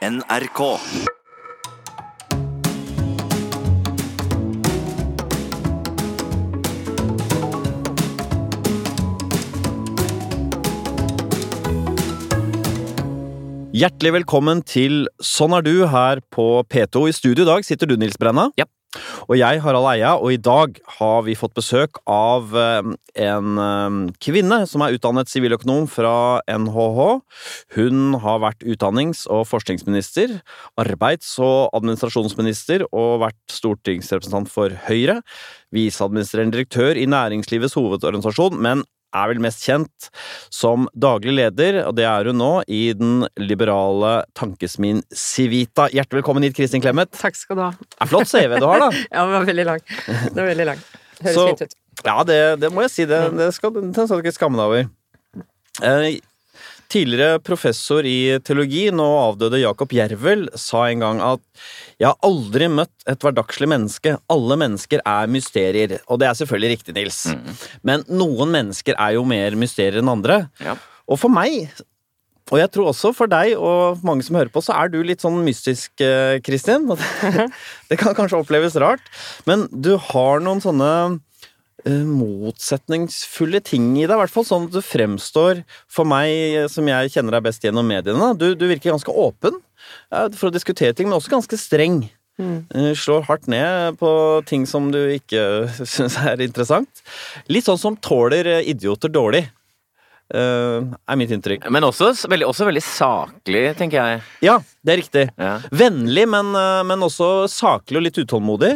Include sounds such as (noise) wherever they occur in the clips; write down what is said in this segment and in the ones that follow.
NRK. Hjertelig velkommen til Sånn er du her på P2. I studio i dag sitter du, Nils Brenna. Ja. Og jeg, Harald Eia, og i dag har vi fått besøk av eh, en eh, kvinne som er utdannet siviløkonom fra NHH. Hun har vært utdannings- og forskningsminister, arbeids- og administrasjonsminister og vært stortingsrepresentant for Høyre. Viseadministrerende direktør i Næringslivets hovedorganisasjon, men er vel mest kjent som daglig leder, og det er hun nå, i den liberale tankesmien Civita. Hjertelig velkommen hit, Kristin Clemet. Takk skal du ha. Det er flott CV du har, da. (laughs) Ja, den var veldig lang. Den var veldig lang. Høres Så- fint ut. Ja, det, det må jeg si. Det, det skal, den skal du ikke skamme deg over. Tidligere professor i teologi, nå avdøde Jakob Jervel, sa en gang at jeg har aldri møtt et hverdagslig menneske. Alle mennesker er mysterier. Og det er selvfølgelig riktig, Nils. Men noen mennesker er jo mer mysterier enn andre. Ja. Og for meg, og jeg tror også for deg og mange som hører på, så er du litt sånn mystisk, eh, Kristin. (laughs) Det, kan kanskje oppleves rart, men du har noen sånne motsetningsfulle ting i deg, i hvert fall sånn at du fremstår for meg, eh, som jeg kjenner deg best gjennom mediene. Du, du virker ganske åpen for å diskutere ting, men også ganske streng. Mm. Slår hardt ned på ting som du ikke (laughs) syns er interessant. Litt sånn som tåler eh, idioter dårlig, eh, er mitt inntrykk. Men også veldig, også veldig saklig, tenker jeg. Ja, det er riktig. Ja. Vennlig, men, eh, men også saklig og litt utålmodig.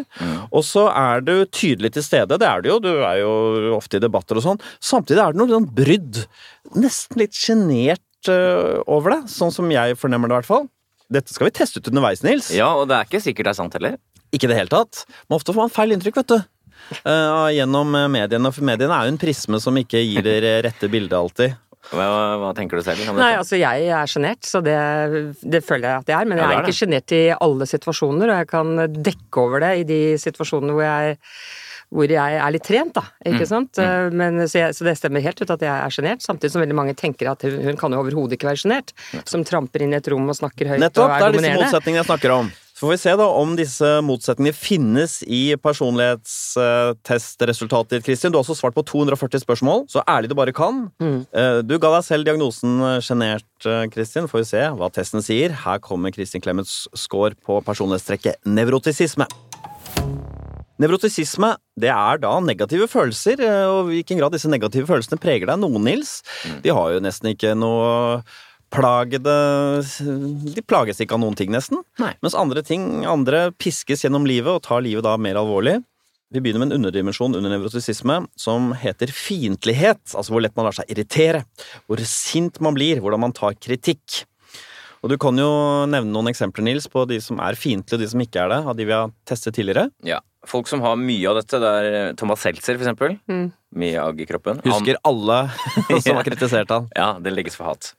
Og så er du tydelig til stede. Det er du jo. Du er jo ofte i debatter og sånn. Samtidig er det noe sånn brydd. Nesten litt sjenert eh, over det, sånn som jeg fornemmer det, i hvert fall. Dette skal vi teste ut underveis, Nils. Ja, og det er ikke sikkert det er sant heller. Ikke i det hele tatt. Men ofte får man feil inntrykk, vet du. Eh, gjennom eh, mediene. For mediene er jo en prisme som ikke gir det rette bildet alltid. Hva, hva tenker du selv? Nei, altså jeg er sjenert, så det, det føler jeg at jeg er. Men jeg ja, er er ikke sjenert i alle situasjoner, og jeg kan dekke over det i de situasjonene hvor jeg hvor jeg er litt trent, da. Mm. Ikke sant? Eh, Men, så, jeg, så det stemmer helt ut at jeg er sjenert, samtidig som veldig mange tenker at hun, hun kan jo overhodet ikke være sjenert. Som tramper inn i et rom og snakker høyt Nettopp! og Det er er disse motsetningene jeg snakker om. Så får vi se da om disse motsetningene finnes i personlighetstestresultatet, Kristin. Du har også svart på 240 spørsmål, så ærlig du bare kan. Mm. Eh, Du ga deg selv diagnosen eh, sjenert, eh, Kristin. Får vi se hva testen sier. Her kommer Kristin Clemets score på personlighetstrekket nevrotisisme. Nevrotisisme det er da negative følelser, eh, og i hvilken grad disse negative følelsene preger deg. Noen, Nils, de har jo nesten ikke noe plagede De plages ikke av noen ting, nesten. Nei. Mens andre ting, andre piskes gjennom livet og tar livet da mer alvorlig. Vi begynner med en underdimensjon under nevrotisisme som heter fiendtlighet. Altså hvor lett man lar seg irritere, hvor sint man blir, hvordan man tar kritikk. Og du kan jo nevne noen eksempler, Nils, på de som er fiendtlige og de som ikke er det, av de vi har testet tidligere. Ja. Folk som har mye av dette, det er eh, Thomas Seltzer, eksempel. Mm. Mye agg i kroppen. Han- Husker alle (laughs) (laughs) som har kritisert han. Ja, det legges for hat.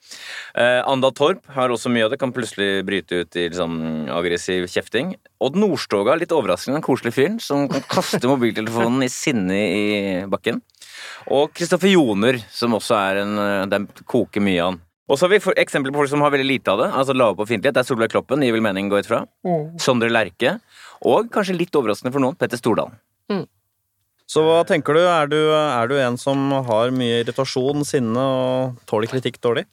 Eh, Anda Torp har også mye av det. Kan plutselig bryte ut i liksom aggressiv kjefting. Odd Nordstoga, litt overraskende, den koselige fyren som kan kaste mobiltelefonen i sinne i bakken. Og Kristoffer Joner, som også er en eh, Den koker mye av han. Og så har vi for- eksempler på folk som har veldig lite av det. Altså lave på fiendtlighet. Det er Solveig Kloppen, gir vel mening, går ut fra. Sondre Lerche. Og kanskje litt overraskende for noen, Petter Stordalen. Så hva tenker du? Er, du? er du en som har mye irritasjon, sinne og tåler kritikk dårlig?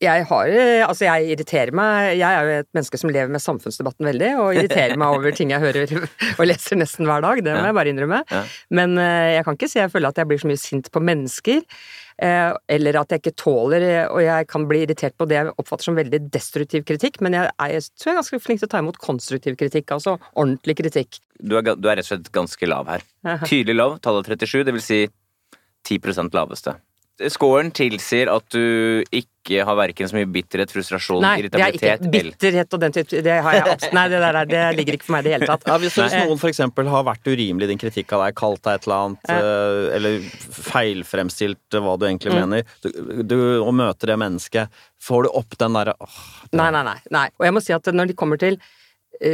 Jeg har eh, Altså, jeg irriterer meg Jeg er jo et menneske som lever med samfunnsdebatten veldig, og irriterer meg over ting jeg hører (laughs) og leser nesten hver dag. Det må Ja. jeg bare innrømme. Ja. Men eh, jeg kan ikke si jeg føler at jeg blir så mye sint på mennesker. Eh, Eller at jeg ikke tåler eh, Og jeg kan bli irritert på det jeg oppfatter som veldig destruktiv kritikk, men jeg er, jeg tror jeg er ganske flink til å ta imot konstruktiv kritikk, altså ordentlig kritikk. Du er, du er rett og slett ganske lav her. (laughs) Tydelig lav, tallet 37, det vil si 10% laveste. Scoren tilsier at du ikke har verken så mye bitterhet, frustrasjon, Nei, det er ikke irritabilitet eller bitterhet og den type Det har jeg absolutt Nei, det der er- det ligger ikke for meg i det hele tatt. Ja, hvis hvis Nei. noen for eksempel har vært urimelig i din kritikk av deg, kalt deg et eller annet, ja. eller feilfremstilt hva du egentlig Mm. mener, du, du, og møter det mennesket, får du opp den derre åh, Nei, nei, nei, nei. Og jeg må si at når de kommer til eh,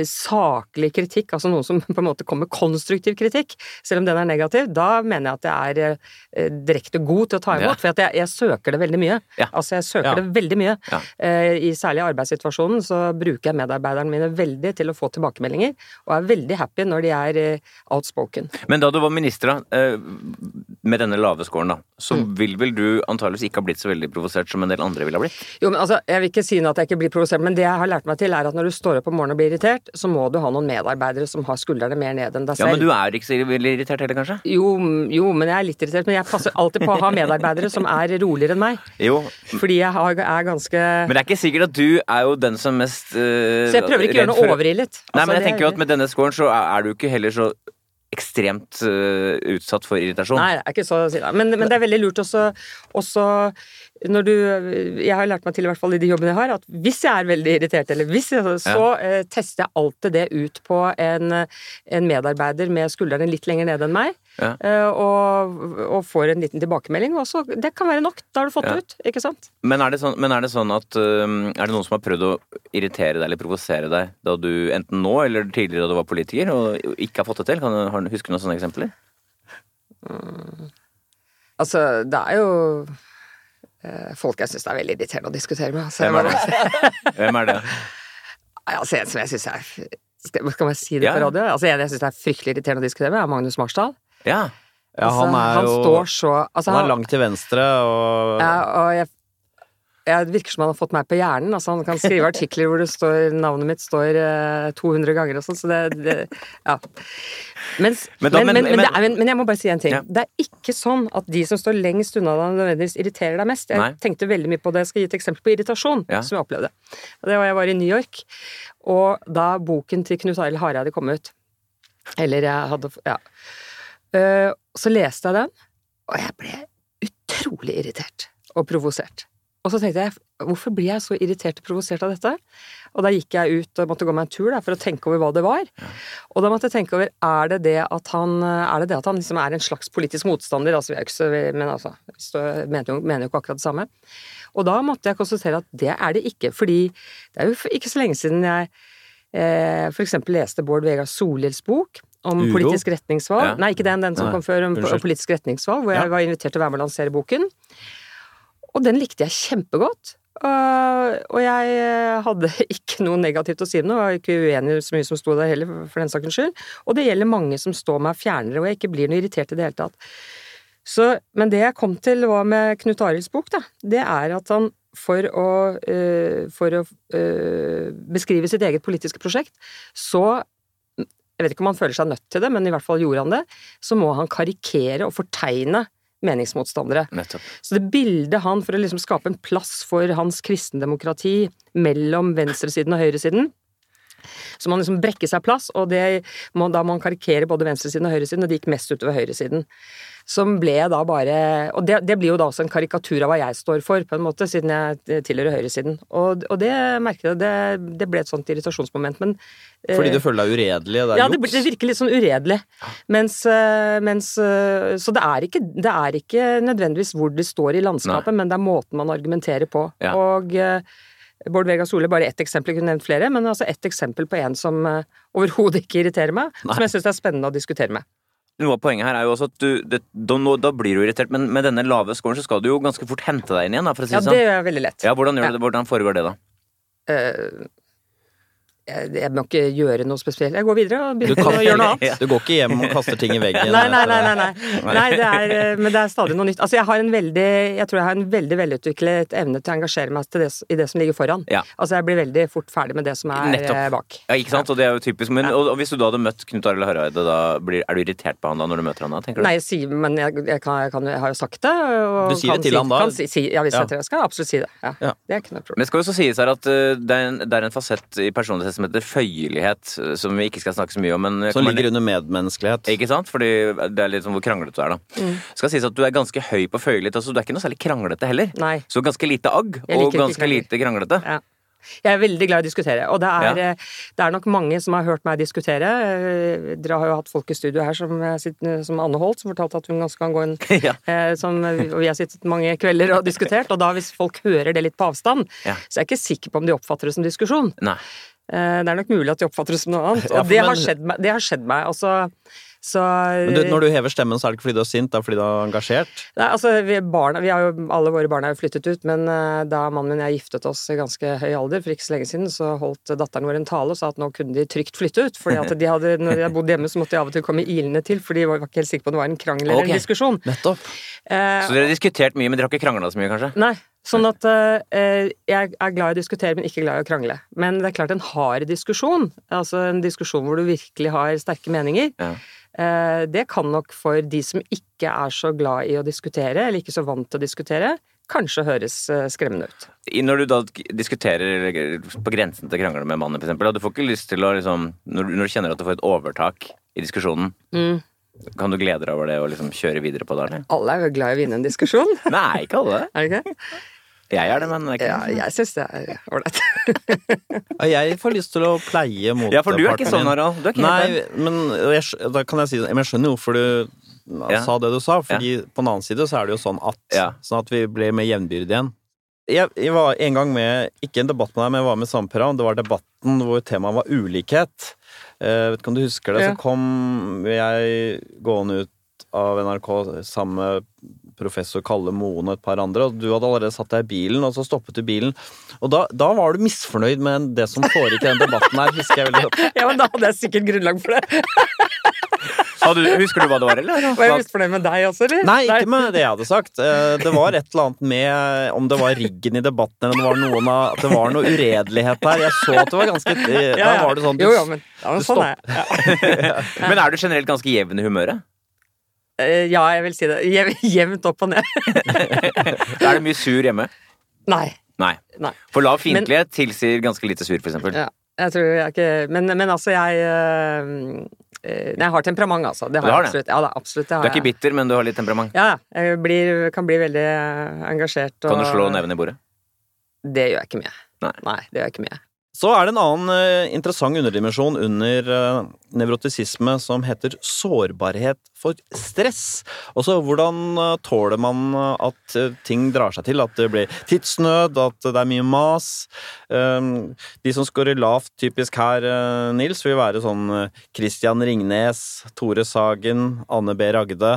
saklig kritikk, altså noen som (laughs) på en måte kommer med konstruktiv kritikk, selv om den er negativ, da mener jeg at jeg er eh, direkte god til å ta imot. Ja. For at jeg, jeg søker det veldig mye. Ja. Altså jeg søker Ja. det veldig mye. Eh, I særlig arbeidssituasjonen så bruker jeg medarbeiderne mine veldig til å få tilbakemeldinger, og er veldig happy når de er eh, outspoken. Men da du var minister, eh, med denne lave scoren, da, så Mm. vil vel du antageligvis ikke ha blitt så veldig provosert som en del andre ville ha blitt? Jo, men altså, Jeg vil ikke si noe at jeg ikke blir provosert, men det jeg har lært meg til, er at når du står opp om morgenen og blir irritert, så må du ha noen medarbeidere som har skuldrene mer ned enn deg selv. Ja, men du er ikke så veldig irritert heller, kanskje? Jo, jo, men jeg er litt irritert. Men jeg passer alltid på å ha medarbeidere som er roligere enn meg. Jo, Fordi jeg har, er ganske men det er ikke sikkert at du er jo den som mest uh, Så jeg prøver ikke å gjøre noe overillet. Nei, Altså, men jeg tenker jo at med denne scoren så er er du ikke heller så ekstremt uh, utsatt for irritasjon. Nei, det er ikke så å si det. Men, men det er veldig lurt også, også når du Jeg har lært meg til, i hvert fall i de jobbene jeg har, at hvis jeg er veldig irritert, eller hvis jeg, så eh, tester jeg alltid det ut på en, en medarbeider med skuldrene litt lenger nede enn meg, Ja. eh, og, og får en liten tilbakemelding. Og så, det kan være nok. Da har du fått Ja. det ut, ikke sant? Men er det sånn, men er det sånn at um, Er det noen som har prøvd å irritere deg eller provosere deg da du enten nå eller tidligere da du var politiker og ikke har fått det til? Kan du, du noen sånne eksempler? Altså, det er jo folk jeg syns er veldig irriterende å diskutere med. Altså, Hvem er det? (laughs) Hvem er det? Altså, en som jeg syns er skal, skal man si det Ja. på radio? Altså, En jeg syns er fryktelig irriterende å diskutere med, er Magnus Marsdal. Ja. Ja, altså, han er jo står så altså, Han er langt til venstre, og Ja, og jeg, det virker som han har fått meg på hjernen. Altså, han kan skrive artikler hvor det står, navnet mitt står uh, 200 ganger og sånn, så det, det Ja. Mens, Men da- men, men- det er, men, jeg må bare si en ting. Ja. Det er ikke sånn at de som står lengst unna deg, nødvendigvis irriterer deg mest. Jeg Nei. tenkte veldig mye på det. Jeg skal gi et eksempel på irritasjon Ja. som jeg opplevde. Det var jeg var i New York, og da boken til Knut Arild Hareide kom ut Eller jeg hadde Ja. Uh, så leste jeg den, og jeg ble utrolig irritert og provosert. Og så tenkte jeg, hvorfor blir jeg så irritert og provosert av dette? Og da gikk jeg ut og måtte gå meg en tur da, for å tenke over hva det var. Og da måtte jeg tenke over, er det det at han, er det det at han liksom er en slags politisk motstander? Altså, vi er ikke så, men altså, vi mener jo, mener jo ikke akkurat det samme. Og da måtte jeg konstatere at det er det ikke, fordi det er jo ikke så lenge siden jeg eh, eksempel leste Bård Vegar Solhjells bok om Uro? politisk retningsvalg. Ja. Nei, ikke den, den som Nei, kom før, om unnskyld. politisk retningsvalg, hvor jeg Ja. var invitert til å være med og lansere boken. Og den likte jeg kjempegodt. Og, og jeg eh, hadde (laughs) ikke noe negativt å si om det, var ikke uenig i så mye som sto der heller, for den saks skyld. Og det gjelder mange som står meg fjernere, og jeg ikke blir noe irritert i det hele tatt. Så, men det jeg kom til var med Knut Arilds bok, da, det er at han for å, uh, for å uh, beskrive sitt eget politiske prosjekt, så Jeg vet ikke om han føler seg nødt til det, men i hvert fall gjorde han det. Så må han karikere og fortegne meningsmotstandere. Nettopp. Så det bildet han, for å liksom skape en plass for hans kristendemokrati mellom venstresiden og høyresiden, så man liksom brekker seg plass, og det må, da må han karikere både venstresiden og høyresiden, og det gikk mest utover høyresiden. Som ble da bare Og det, det blir jo da også en karikatur av hva jeg står for, på en måte, siden jeg tilhører høyresiden. Og, og det merket jeg, det, det ble et sånt irritasjonsmoment, men fordi eh, du føler deg uredelig? Det er ja, det, det virker litt sånn uredelig. Mens, eh, mens eh, Så det er, ikke, det er ikke nødvendigvis hvor det står i landskapet, men det er måten man argumenterer på. Ja. Og Bård Vegar Solhjell bare ett eksempel, jeg kunne nevnt flere, men altså ett eksempel på en som eh, overhodet ikke irriterer meg, Nei. som jeg syns er spennende å diskutere med. Noe av poenget her er jo også at du, det, da, da blir du irritert, men med denne lave scoren så skal du jo ganske fort hente deg inn igjen, da, for å si Ja, det det sånn. er veldig lett. Ja, hvordan, gjør Ja. det? hvordan foregår det, da? Eh, jeg, jeg må ikke gjøre noe spesielt. Jeg går videre og begynner å gjøre noe annet. du går ikke hjem og kaster ting i veggen? Nei, nei, nei. nei, nei. nei det er, eh, men det er stadig noe nytt. Altså, jeg har en veldig Jeg tror jeg har en veldig velutviklet evne til å engasjere meg det, i det som ligger foran. Ja. Altså, jeg blir veldig fort ferdig med det som er Nettopp. eh, bak. Ja, ikke sant? Og det er jo typisk. Men, og, og hvis du da hadde møtt Knut Arild Hareide, da blir, er du irritert på han da når du møter han da, tenker du? Nei, jeg sier, men jeg, jeg, kan, jeg, kan, jeg har jo sagt det. Du sier kan det til si, han da? Kan si, si, ja, hvis Ja. jeg skal absolutt si det. Ja. Ja. Det er ikke noe problem. Men skal jo så sies her at uh, det, er en, det er en fasett i personlighet som heter føyelighet, som vi ikke skal snakke så mye om. Men Som kommer ligger under medmenneskelighet. Ikke sant? Fordi det er litt sånn hvor kranglete du er, da. Mm. skal sies at du er ganske høy på føyelighet. Altså, du er ikke noe særlig kranglete heller. Nei. Så ganske lite agg, og ganske krangler. lite kranglete. Ja. Jeg er veldig glad i å diskutere, og det er, Ja. eh, det er nok mange som har hørt meg diskutere. Eh, Dere har jo hatt folk i studio her som, eh, som Anne Holt, som fortalte at hun ganske kan gå inn (laughs) ja. eh, som, og vi har sittet mange kvelder og diskutert, og da hvis folk hører det litt på avstand, Ja. så er jeg ikke sikker på om de oppfatter det som diskusjon. Nei. Eh, Det er nok mulig at de oppfatter det som noe annet. (laughs) Og ja, det, men- har skjedd meg, det har skjedd meg. Altså, så Men du, når du hever stemmen, så er det ikke fordi du er sint, det er fordi du er engasjert? Nei, altså, vi, barna, vi har jo, alle våre barn er jo flyttet ut, men eh, da mannen min og jeg giftet oss i ganske høy alder, for ikke så lenge siden, så holdt datteren vår en tale og sa at nå kunne de trygt flytte ut. fordi at de hadde, når de hadde bodd hjemme, så måtte de av og til komme ilende til, for de var var ikke helt sikre på om det var en krangel eller okay. en diskusjon. Nettopp. Eh, Så dere har diskutert mye, men dere har ikke krangla så mye, kanskje? Nei. Sånn at eh, jeg er glad i å diskutere, men ikke glad i å krangle. Men det er klart en hard diskusjon, altså en diskusjon hvor du virkelig har sterke meninger, Ja. eh, det kan nok for de som ikke er så glad i å diskutere, eller ikke så vant til å diskutere, kanskje høres eh, skremmende ut. Når du da diskuterer på grensen til krangler med mannen, og du får ikke lyst til å liksom Når du, når du kjenner at du får et overtak i diskusjonen, Mm. kan du glede deg over det og liksom kjøre videre på det, eller? Alle er jo glad i å vinne en diskusjon, Nei, ikke alle. (laughs) er det ikke? Jeg er det, men det er ikke Ja, jeg syns det er ålreit. (laughs) Ja, Jeg får lyst til å pleie motparten Ja, for du er ikke sånn, min. Harald. Du er ikke Nei, men jeg, da kan jeg si det. Men jeg skjønner jo hvorfor du Ja. sa det du sa. Fordi på den annen side så er det jo sånn at Ja. Sånn at vi ble mer jevnbyrdige igjen. Jeg, jeg var en gang med, ikke en debatt med deg, men jeg var med samme program. Det var debatten hvor temaet var ulikhet. Uh, vet ikke om du husker det? Ja. Så kom jeg gående ut av NRK sammen med professor Kalle Moen og et par andre, og du hadde allerede satt deg i bilen, og så stoppet du bilen. Og da, da var du misfornøyd med det som foregikk i den debatten her, husker jeg veldig godt. (laughs) Ja, men da hadde jeg sikkert grunnlag for det. (laughs) Du- husker du hva det var, eller? Var jeg misfornøyd med deg også, eller? Nei, ikke med det jeg hadde sagt. Eh, Det var et eller annet med Om det var riggen i debatten, eller om det var noen av At det var noe uredelighet der. Jeg så at det var ganske Da var det sånn Jo, jo, men, ja, men du sånn er jeg. Ja. (laughs) Men er du generelt ganske jevn i humøret? Eh, ja, jeg vil si det. Jev- Jevnt opp og ned. (laughs) Er det mye sur hjemme? Nei. Nei. Nei. For lav fiendtlighet tilsier ganske lite sur, for eksempel. Ja, jeg tror jeg ikke Men, men altså, jeg eh, eh, Jeg har temperament, altså. Det har har jeg absolutt. Ja, da, absolutt. Det Du er ikke bitter, men du har litt temperament. Ja, jeg blir, kan bli veldig engasjert. engasjert. Kan du slå neven i bordet? Det gjør jeg ikke mye. Nei. Nei, det gjør jeg ikke mye. Så er det en annen eh, interessant underdimensjon under eh, nevrotisisme som heter sårbarhet for stress. Også hvordan eh, tåler man at ting drar seg til, at det blir tidsnød, at det er mye mas. Um, de som scorer lavt, typisk her, Nils, vil være sånn Christian Ringnes, Tore Sagen, Anne B. Ragde.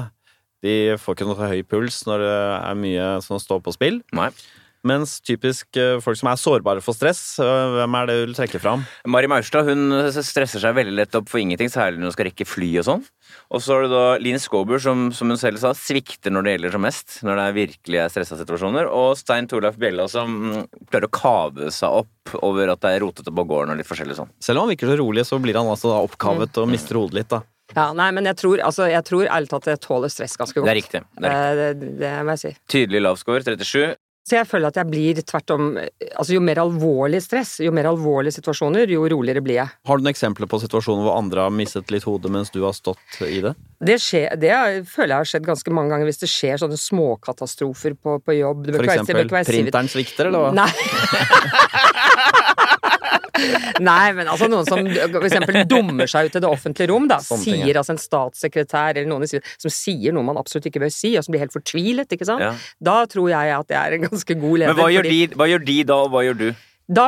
De får ikke noe høy puls når det er mye som står på spill. Nei. Mens typisk eh, folk som er sårbare for stress, eh, hvem er det du vil trekke fram? Mari Maurstad hun stresser seg veldig lett opp for ingenting, særlig når hun skal rekke fly og sånn. Og så har du da Line Skåber, som, som hun selv sa, svikter når det gjelder som mest. Når det er virkelig er stressa situasjoner. Og Stein Torleif Bjella, som mm, klarer å kave seg opp over at det er rotete på gården og litt forskjellig sånn. Selv om han virker så rolig, så blir han altså da oppkavet og mister hodet litt, da. Ja, nei, men jeg tror, altså, jeg tror ærlig talt jeg tåler stress ganske godt. Det er riktig. Det er riktig. Eh, Det, det må jeg si. Tydelig lav score, 37. Så jeg føler at jeg blir tvert om Altså jo mer alvorlig stress, jo mer alvorlige situasjoner, jo roligere blir jeg. Har du noen eksempler på situasjoner hvor andre har mistet litt hodet mens du har stått i det? Det, skjer, det er- føler jeg har skjedd ganske mange ganger hvis det skjer sånne småkatastrofer på, på jobb. For eksempel være printeren svikter, eller hva? Nei. (laughs) (laughs) Nei, men altså noen som eksempel dummer seg ut i det offentlige rom, da. Ja. sier altså en statssekretær eller noen som sier noe man absolutt ikke bør si, og som blir helt fortvilet, ikke sant. Ja. Da tror jeg at jeg er en ganske god leder. Men hva gjør, fordi- de, hva gjør de da, og hva gjør du? Da,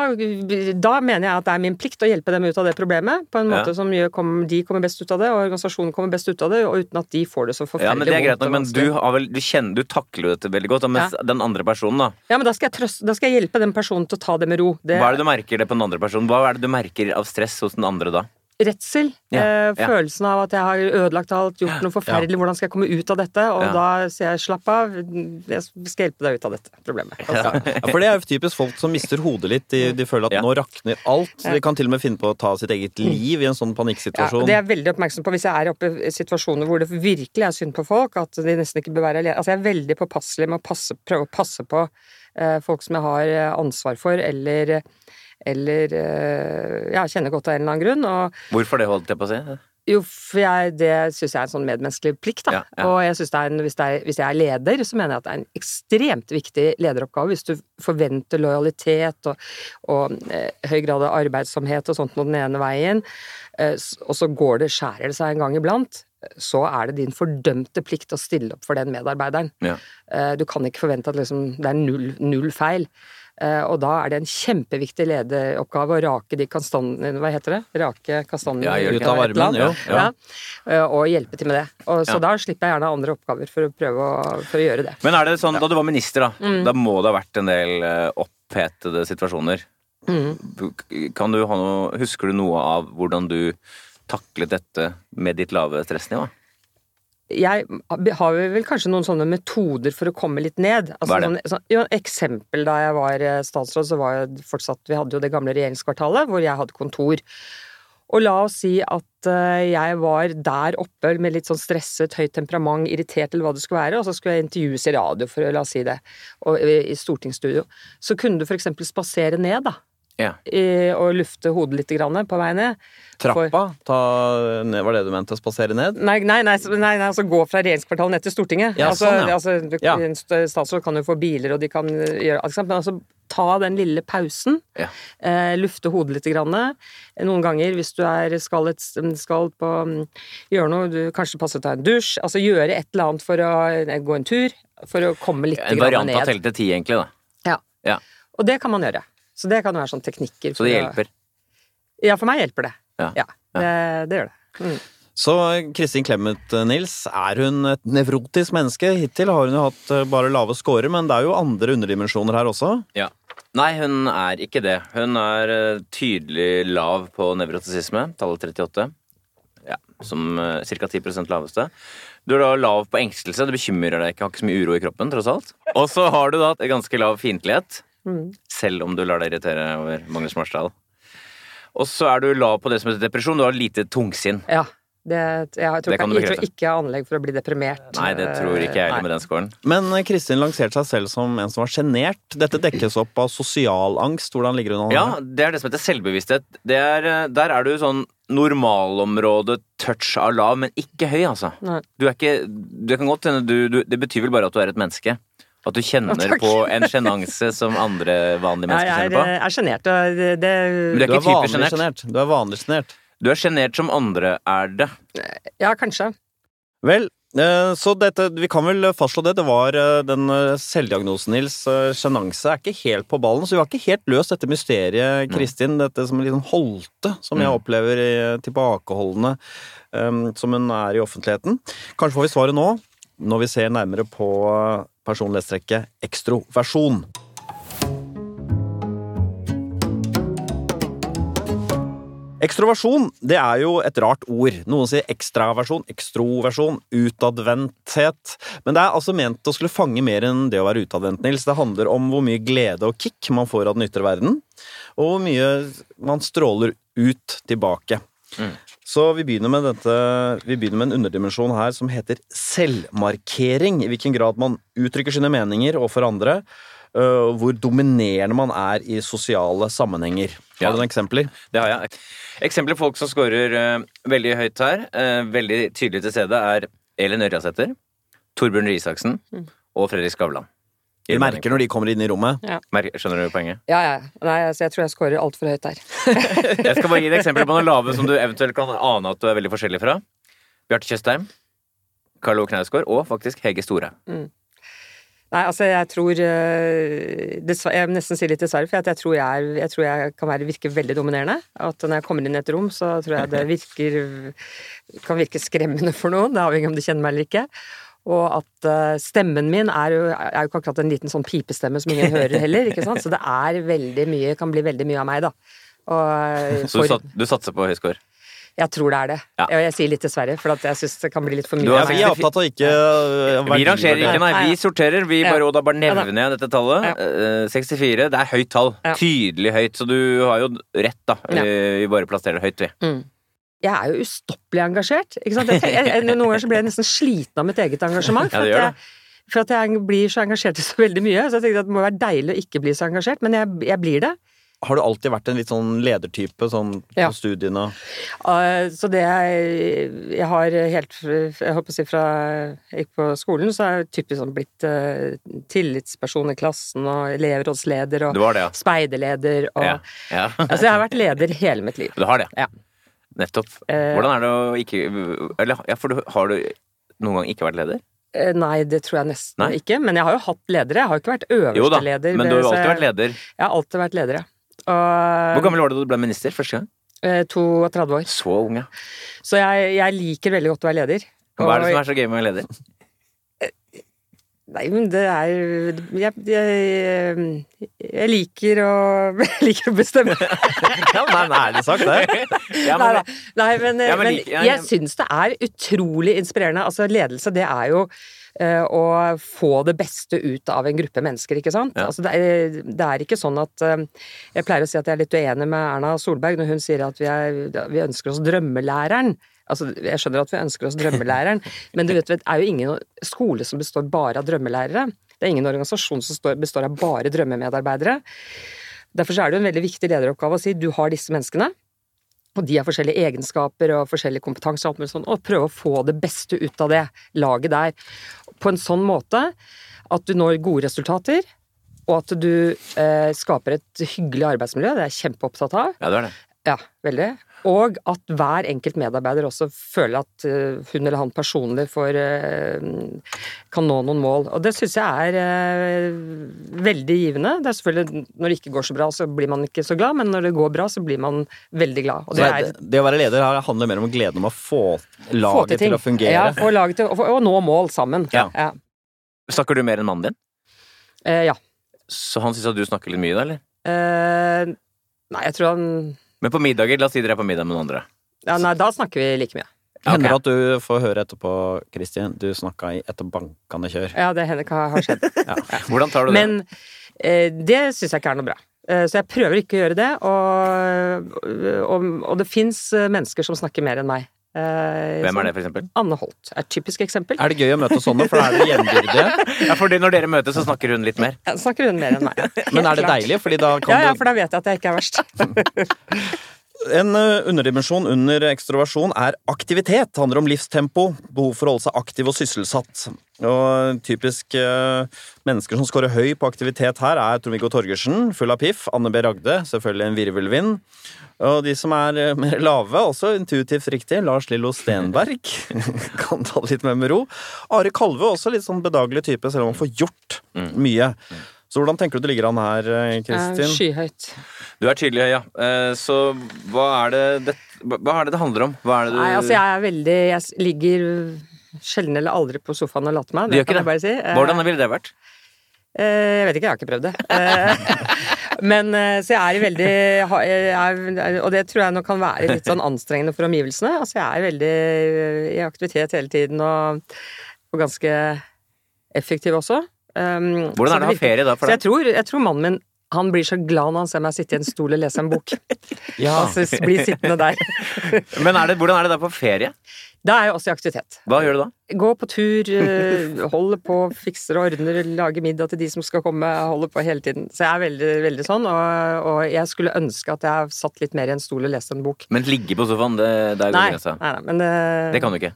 da mener jeg at det er min plikt å hjelpe dem ut av det problemet, på en Ja. måte som gjør, kom, de kommer best ut av det, og organisasjonen kommer best ut av det, og uten at de får det så Ja, men det er greit nok, men du, har vel, du, kjenner, du takler dette veldig godt. mens ja. den andre personen, da. Ja, men da skal, trøste, da skal jeg hjelpe den personen til å ta det med ro. Det, Hva er det du merker det på den andre personen? Hva er det du merker av stress hos den andre da? Redsel. Ja, eh, ja. Følelsen av at jeg har ødelagt alt, gjort noe forferdelig, hvordan skal jeg komme ut av dette? Og Ja. da sier jeg slapp av, jeg skal hjelpe deg ut av dette problemet. Ja, for det er jo typisk folk som mister hodet litt. De, de føler at Ja. nå rakner alt. De kan til og med finne på å ta sitt eget liv i en sånn Ja, panikksituasjon. det er jeg veldig oppmerksom på hvis jeg er oppe i situasjoner hvor det virkelig er synd på folk, at de nesten ikke bør være alene. Altså, jeg er veldig påpasselig med å passe, prøve å passe på eh, folk som jeg har eh, ansvar for, eller eller eh, ja, kjenner godt av en eller annen grunn. Og Hvorfor det, holdt jeg på å si? jo, for jeg, det syns jeg er en sånn medmenneskelig plikt, da. Ja, ja. Og jeg synes det er en, hvis, det er, hvis jeg er leder, så mener jeg at det er en ekstremt viktig lederoppgave. Hvis du forventer lojalitet og, og eh, høy grad av arbeidsomhet og sånt på den ene veien, eh, og så går det, skjærer det seg en gang iblant, så er det din fordømte plikt å stille opp for den medarbeideren. Ja. Eh, Du kan ikke forvente at liksom, det er null, null feil. Eh, Og da er det en kjempeviktig lederoppgave å rake de kastanjene Hva heter det? Rake kastanjene Ja, Ut av varmen, jo. Ja. ja. Og hjelpe til med det. Og, så Ja. da slipper jeg gjerne andre oppgaver for å prøve å, for å gjøre det. Men er det sånn, da du var minister, da, Mm. da må det ha vært en del eh, opphetede situasjoner. Mm. Kan du ha noe, husker du noe av hvordan du taklet dette med ditt lave stressnivå? Jeg har vel kanskje noen sånne metoder for å komme litt ned. Altså, Hva er det? sånn, jo, eksempel da jeg var eh, statsråd, så var jeg fortsatt Vi hadde jo det gamle regjeringskvartalet hvor jeg hadde kontor. Og la oss si at eh, jeg var der oppe med litt sånn stresset, høyt temperament, irritert eller hva det skulle være, og så skulle jeg intervjues i radio, for å la oss si det, og, i stortingsstudio. Så kunne du for eksempel spasere ned, da. Ja. I, og lufte hodet litt grann på vei ned. Trappa? Ta, var det du mente? Spasere ned? Nei, nei, nei, nei, nei altså gå fra regjeringskvartalet ned til Stortinget. Ja, altså, sånn, ja. altså, du, Ja. En statsråd kan jo få biler, og de kan gjøre alt men altså ta den lille pausen. Ja. Eh, lufte hodet litt. Grann. Noen ganger, hvis du er, skal, et, skal på mm, Gjøre noe, du kanskje passe å ta en dusj. Altså gjøre et eller annet for å gå en tur. For å komme litt ned. En variant av til ti, egentlig. da. Ja. Ja. Og det kan man gjøre. Så det kan jo være sånne teknikker. Så det hjelper? å-. Ja, for meg hjelper det. Ja. Det, det gjør det. Mm. Så Kristin Clemet, eh, Nils, er hun et nevrotisk menneske? Hittil har hun jo hatt eh, bare lave scorer, men det er jo andre underdimensjoner her også. Ja. Nei, hun er ikke det. Hun er eh, tydelig lav på nevrotisisme, tallet 38. Ja, som ca. 10% laveste. Du er da lav på engstelse, det bekymrer deg ikke, har ikke så mye uro i kroppen, tross alt. Og så har du da et ganske lav fiendtlighet, Mm. selv om du lar deg irritere over Magnus Marsdal. Og så er du lav på det som heter depresjon, du har lite tungsinn. Ja. Det, jeg, tror Det kan du jeg tror ikke jeg har anlegg for å bli deprimert. Nei, det tror ikke jeg heller med den scoren. Men eh, Kristin lanserte seg selv som en som var sjenert. Dette dekkes opp av sosial angst. Hvordan ligger hun an? Ja, det er det som heter selvbevissthet. Det er, eh, der er du sånn normalområde, touch av lav, men ikke høy, altså. Nei. Du er ikke Det kan godt hende du, du Det betyr vel bare at du er et menneske. At du kjenner takk. på en sjenanse som andre vanlige mennesker kjenner på. Jeg er sjenert. det, det, Men Du er ikke typisk sjenert. Du er vanlig sjenert. Du er sjenert som andre er det. ja, kanskje. Vel, eh, så dette Vi kan vel fastslå det. Det var eh, den eh, selvdiagnosen, Nils. Eh, Sjenanse er ikke helt på ballen, så vi har ikke helt løst dette mysteriet, Kristin. Dette som litt sånn holte, som jeg Mm. opplever i tilbakeholdende eh, som hun er i offentligheten. Kanskje får vi svaret nå, når vi ser nærmere på eh, personlighetstrekket ekstroversjon. Ekstroversjon det er jo et rart ord. Noen sier ekstraversjon, ekstroversjon, utadvendthet. Men det er altså ment å skulle fange mer enn det å være utadvendt, Nils. Det handler om hvor mye glede og kick man får av den ytre verden, og hvor mye man stråler ut tilbake. Mm. Så vi begynner med dette Vi begynner med en underdimensjon her som heter selvmarkering. I hvilken grad man uttrykker sine meninger overfor andre. Uh, hvor dominerende man er i sosiale sammenhenger. Har Ja. du noen eksempler? Det har jeg. Eksempler på folk som scorer uh, veldig høyt her, uh, veldig tydelig til stede, er Elin Ørjasæter, Torbjørn Røe Isaksen Mm. og Fredrik Skavlan. Du merker når de kommer inn i rommet. Mer- Skjønner du poenget? Ja, ja. Nei, altså, jeg tror jeg scorer altfor høyt der. (laughs) Jeg skal bare gi deg eksempler på noen lave som du eventuelt kan ane at du er veldig forskjellig fra. Bjarte Tjøstheim, Carlo Knausgård og faktisk Hege Store. Nei, altså, jeg tror eh, Jeg vil nesten si litt dessverre, for jeg tror jeg, er, jeg, tror jeg kan være, virke veldig dominerende. At når jeg kommer inn i et rom, så tror jeg det virker kan virke skremmende for noen. Det avhenger av om de kjenner meg eller ikke. Og at uh, stemmen min er jo, er jo ikke akkurat en liten sånn pipestemme som ingen hører heller. ikke sant? Så det er veldig mye, kan bli veldig mye av meg, da. Og eh, Så du, sat, du satser på høy score? jeg tror det er det. Ja. Jeg, jeg sier litt dessverre, for at jeg syns det kan bli litt for mye. Du er, vi er opptatt av ikke øh, Vi rangerer ikke, nei. Vi sorterer. Vi Ja. bare, og da bare nevner jeg dette tallet. Ja. Eh, 64. Det er høyt tall. Ja. Tydelig høyt. Så du har jo rett, da. Ja. Eh, Vi bare plasserer det høyt, vi. Mm. Jeg er jo ustoppelig engasjert. Ikke sant? Jeg, jeg, noen ganger så blir jeg nesten sliten av mitt eget engasjement. For, ja, at jeg, for at jeg blir så engasjert i så veldig mye. Så jeg tenkte at det må være deilig å ikke bli så engasjert, men jeg, jeg blir det. Har du alltid vært en litt sånn ledertype sånn på Ja. studiene? Uh, Så det jeg, har helt Jeg holdt på å si fra jeg gikk på skolen, så er jeg typisk sånn blitt uh, tillitsperson i klassen og elevrådsleder og det det, ja. speiderleder og ja. Altså, jeg har vært leder hele mitt liv. Du har det. Ja. Nettopp. Eh, Hvordan er det å ikke Eller ja, for du, har du noen gang ikke vært leder? Eh, Nei, det tror jeg nesten Nei? ikke. Men jeg har jo hatt ledere. Jeg har jo ikke vært øverste leder. men du har jo alltid jeg- vært leder. Jeg har alltid vært leder, ja. Og, Hvor gammel var du da du ble minister første gang? eh, 32 år. Så ung, ja. Så jeg, jeg liker veldig godt å være leder. Hva er det som er så gøy med å være leder? Nei, men det er Jeg, jeg, jeg liker å (laughs) Jeg liker å bestemme. (laughs) Ja, men en ærlig sagt, det. Ja, men. Nei, men, Ja, men men like- ja, jeg syns det er utrolig inspirerende. Altså, ledelse, det er jo eh, å få det beste ut av en gruppe mennesker, ikke sant? Altså, det, er, det er ikke sånn at eh, Jeg pleier å si at jeg er litt uenig med Erna Solberg når hun sier at vi, er, vi ønsker oss drømmelæreren. Altså, jeg skjønner at vi ønsker oss drømmelæreren, (laughs) men du vet, det er jo ingen skole som består bare av drømmelærere. Det er ingen organisasjon som består av bare drømmemedarbeidere. Derfor er det jo en veldig viktig lederoppgave å si du har disse menneskene, og de har forskjellige egenskaper og forskjellig kompetanse og sånn, og prøve å få det beste ut av det laget der. På en sånn måte at du når gode resultater, og at du eh, skaper et hyggelig arbeidsmiljø, det er jeg kjempeopptatt av. ja, det er det. Ja, veldig. Og at hver enkelt medarbeider også føler at eh, hun eller han personlig får eh, kan nå noen mål. Og det syns jeg er eh, veldig givende. Det er selvfølgelig Når det ikke går så bra, så blir man ikke så glad, men når det går bra, så blir man veldig glad. Og det det, er det å være leder handler mer om gleden om å få få laget til, å fungere. Ja, få laget til å nå mål sammen. Ja. Ja. Snakker du mer enn mannen din? Eh, ja. Så han syns at du snakker litt mye, da, eller? Eh, nei, jeg tror han Men på middager, la oss si dere er på middag med noen andre. ja, Nei, da snakker vi like mye. Hender det at du får høre etterpå, Kristin, du snakka i etter bankende kjør. Ja, det hender hva har skjedd. (laughs) Hvordan tar du det? Men eh, det syns jeg ikke er noe bra. Eh, så jeg prøver ikke å gjøre det, og, og, og det fins mennesker som snakker mer enn meg. Eh, Hvem er det, for eksempel? Anne Holt er et typisk eksempel. Er det gøy å møte sånne, for da er dere jevnbyrdige? (laughs) Ja, fordi når dere møtes, så snakker hun litt mer. Ja, Snakker hun mer enn meg. Men er det klart. deilig? Fordi da kan Ja, ja, for da vet jeg at jeg ikke er verst. (laughs) En eh, underdimensjon under ekstroversjon er aktivitet. Det handler om livstempo, behov for å holde seg aktiv og sysselsatt. Og typisk eh, mennesker som scorer høy på aktivitet her, er Trond-Viggo Torgersen, full av piff. Anne B. Ragde, selvfølgelig en virvelvind. Og de som er eh, mer lave, også intuitivt riktig, Lars Lillo Stenberg. (laughs) kan ta det litt mer med ro. Are Kalve, også litt sånn bedagelig type, selv om han får gjort mye. Så hvordan tenker du det ligger an her, Kristin? Skyhøyt. Du er tydelig ja. Eh, Så hva er det det, er det det handler om? Det du Nei, altså jeg er veldig Jeg ligger sjelden eller aldri på sofaen og later meg. Du gjør ikke kan jeg bare si. Eh, Hvordan ville det vært? Eh, Jeg vet ikke, jeg har ikke prøvd det. (laughs) Men så jeg er veldig jeg er, Og det tror jeg nok kan være litt sånn anstrengende for omgivelsene. Altså jeg er veldig i aktivitet hele tiden og, og ganske effektiv også. Um, Hvordan er det å ha ferie da for Så jeg tror, jeg tror mannen min han blir så glad når han ser meg sitte i en stol og lese en bok. (laughs) Ja. Altså bli sittende der. (laughs) Men er det, hvordan er det da på ferie? Da er jeg også i aktivitet. Hva gjør du da? Gå på tur, eh, holder på, fikser og ordner, lager middag til de som skal komme. Holder på hele tiden. Så jeg er veldig, veldig sånn, og, og jeg skulle ønske at jeg satt litt mer i en stol og leste en bok. Men ligge på sofaen, det, der går grensa. nei, nei, men eh, Det kan du ikke.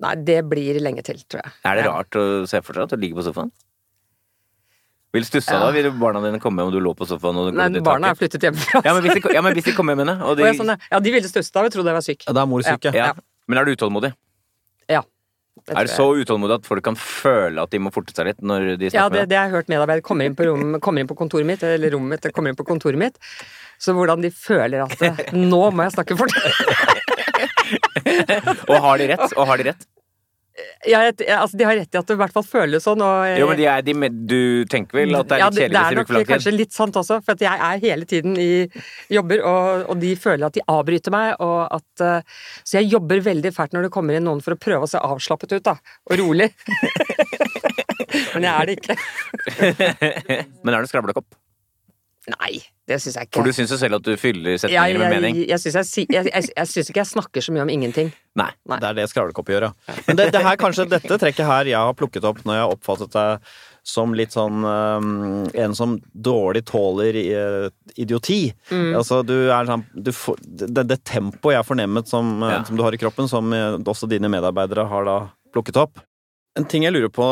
Nei, det blir lenge til, tror jeg. Er det rart å se for seg at du ligger på sofaen? Vil stussa Ja. da? Vil barna dine komme om du lå på sofaen? Og du Nei, kom barna er flyttet hjemmefra. ja, men hvis de, ja, men hvis de kommer hjem henne, og de, Og sånn, ja, de ville stusse da, vi trodde jeg var syk. Ja, Da er mor syk, ja. ja. Men er du utålmodig? Ja. det Er du så utålmodig at folk kan føle at de må forte seg litt når de Ja, snakker det, med deg? det har jeg hørt medarbeidere kommer inn på rom, kommer inn på kontoret mitt, eller rommet mitt, kommer inn på kontoret mitt. Så hvordan de føler at eh, nå må jeg snakke fort. (laughs) Og har de rett? Og har de rett? Ja, jeg, altså, de har rett i at det i hvert fall føles sånn. Og, Jo, men de er, de, du tenker vel at det er litt kjedelig? kjedelig det er nok kanskje litt sant også, for jeg er hele tiden i jobber, og, og de føler at de avbryter meg, og at eh, Så jeg jobber veldig fælt når det kommer inn noen for å prøve å se avslappet ut, da, og rolig. (laughs) Men jeg er det ikke. (laughs) Men er du skravlekopp? Nei, det syns jeg ikke. For du syns jo selv at du fyller setninger med mening? jeg, jeg, jeg, jeg, jeg, jeg syns ikke jeg snakker så mye om ingenting. Nei. Nei. Det er det skravlekopp gjør, ja. Men det, det her, kanskje dette trekket her jeg har plukket opp når jeg har oppfattet deg som litt sånn um, En som dårlig tåler uh, idioti. Mm. Altså, du er sånn du får, det, det tempoet jeg har fornemmet som, eh, Ja. som du har i kroppen, som også dine medarbeidere har da plukket opp. En ting jeg lurer på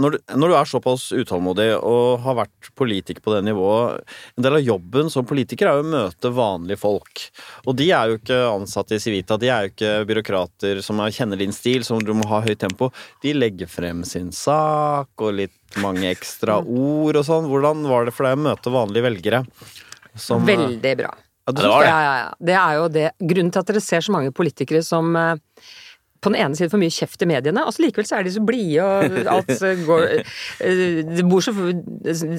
når du, når du er såpass utålmodig og har vært politiker på det nivået En del av jobben som politiker er jo å møte vanlige folk. Og de er jo ikke ansatte i Civita, de er jo ikke byråkrater som kjenner din stil, som du må ha høyt tempo. De legger frem sin sak og litt mange ekstra ord og sånn. Hvordan var det for deg å møte vanlige velgere? Som, Veldig bra. Ja, det det. Ja, ja, ja. Det er jo det. Grunnen til at dere ser så mange politikere som eh, på den ene siden for mye kjeft i mediene, og så likevel så er de så blide og alt går eh, det, så,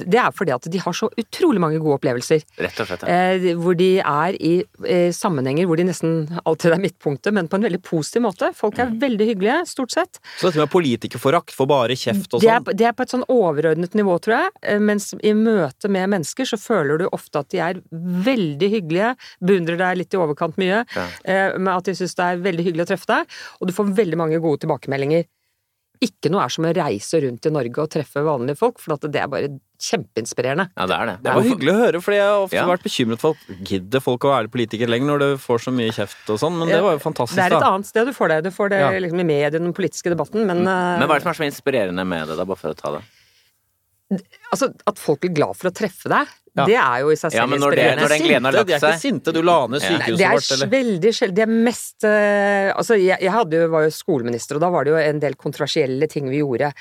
det er fordi at de har så utrolig mange gode opplevelser. Rett og slett, ja. Eh, hvor de er i eh, sammenhenger hvor de nesten alltid er midtpunktet, men på en veldig positiv måte. Folk er veldig hyggelige, stort sett. Så dette med politikerforakt for bare kjeft og Det sånn? det er på et sånn overordnet nivå, tror jeg. Mens i møte med mennesker så føler du ofte at de er veldig hyggelige, beundrer deg litt i overkant mye, Ja. eh, men at de syns det er veldig hyggelig å treffe deg. Og du får veldig mange gode tilbakemeldinger. Ikke noe er som å reise rundt i Norge og treffe vanlige folk, for at det er bare kjempeinspirerende. Ja, det er det. Det var hyggelig å høre, for jeg har ofte Ja. vært bekymret for at Gidder folk å være politiker lenger når du får så mye kjeft og sånn, men det var jo fantastisk, Det er et da. annet sted du får det. Du får det Ja. liksom i mediene, den politiske debatten, men, eh, Men hva er det som er så inspirerende med det, da, bare for å ta det? Altså, at folk blir glad for å treffe deg, Ja. det er jo i seg selv Ja, men når det- når den gleden har Sinte, seg. de er ikke sinte. Du la ned Ja. sykehuset Det er vårt, veldig sjelden. Det er mest eh, Altså, jeg, jeg hadde jo, var jo skoleminister, og da var det jo en del kontroversielle ting vi gjorde.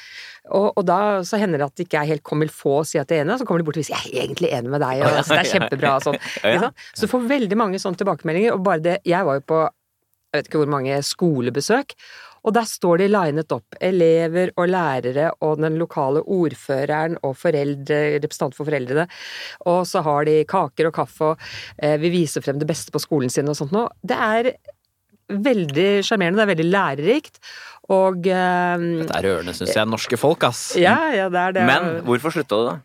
Og, og da så hender det at det ikke er helt comme il faut å si at jeg er enig, og så kommer de bort og sier 'jeg er egentlig enig med deg', og altså, det er kjempebra og sånn. (laughs) Ja? Så du får veldig mange sånne tilbakemeldinger, og bare det Jeg var jo på jeg vet ikke hvor mange skolebesøk, og der står de linet opp. Elever og lærere og den lokale ordføreren og foreldre, representanter for foreldrene. Og så har de kaker og kaffe og eh, vil vise frem det beste på skolen sin og sånt noe. Det er veldig sjarmerende, det er veldig lærerikt. Og eh, Dette er rørende, syns jeg. Norske folk, ass. ja, ja, det er det. Men hvorfor slutta du, da?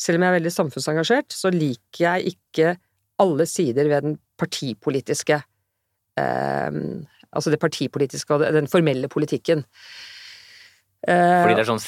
Selv om jeg er veldig samfunnsengasjert, så liker jeg ikke alle sider ved den partipolitiske eh, Altså det partipolitiske og den formelle politikken. Eh, Fordi det er sånn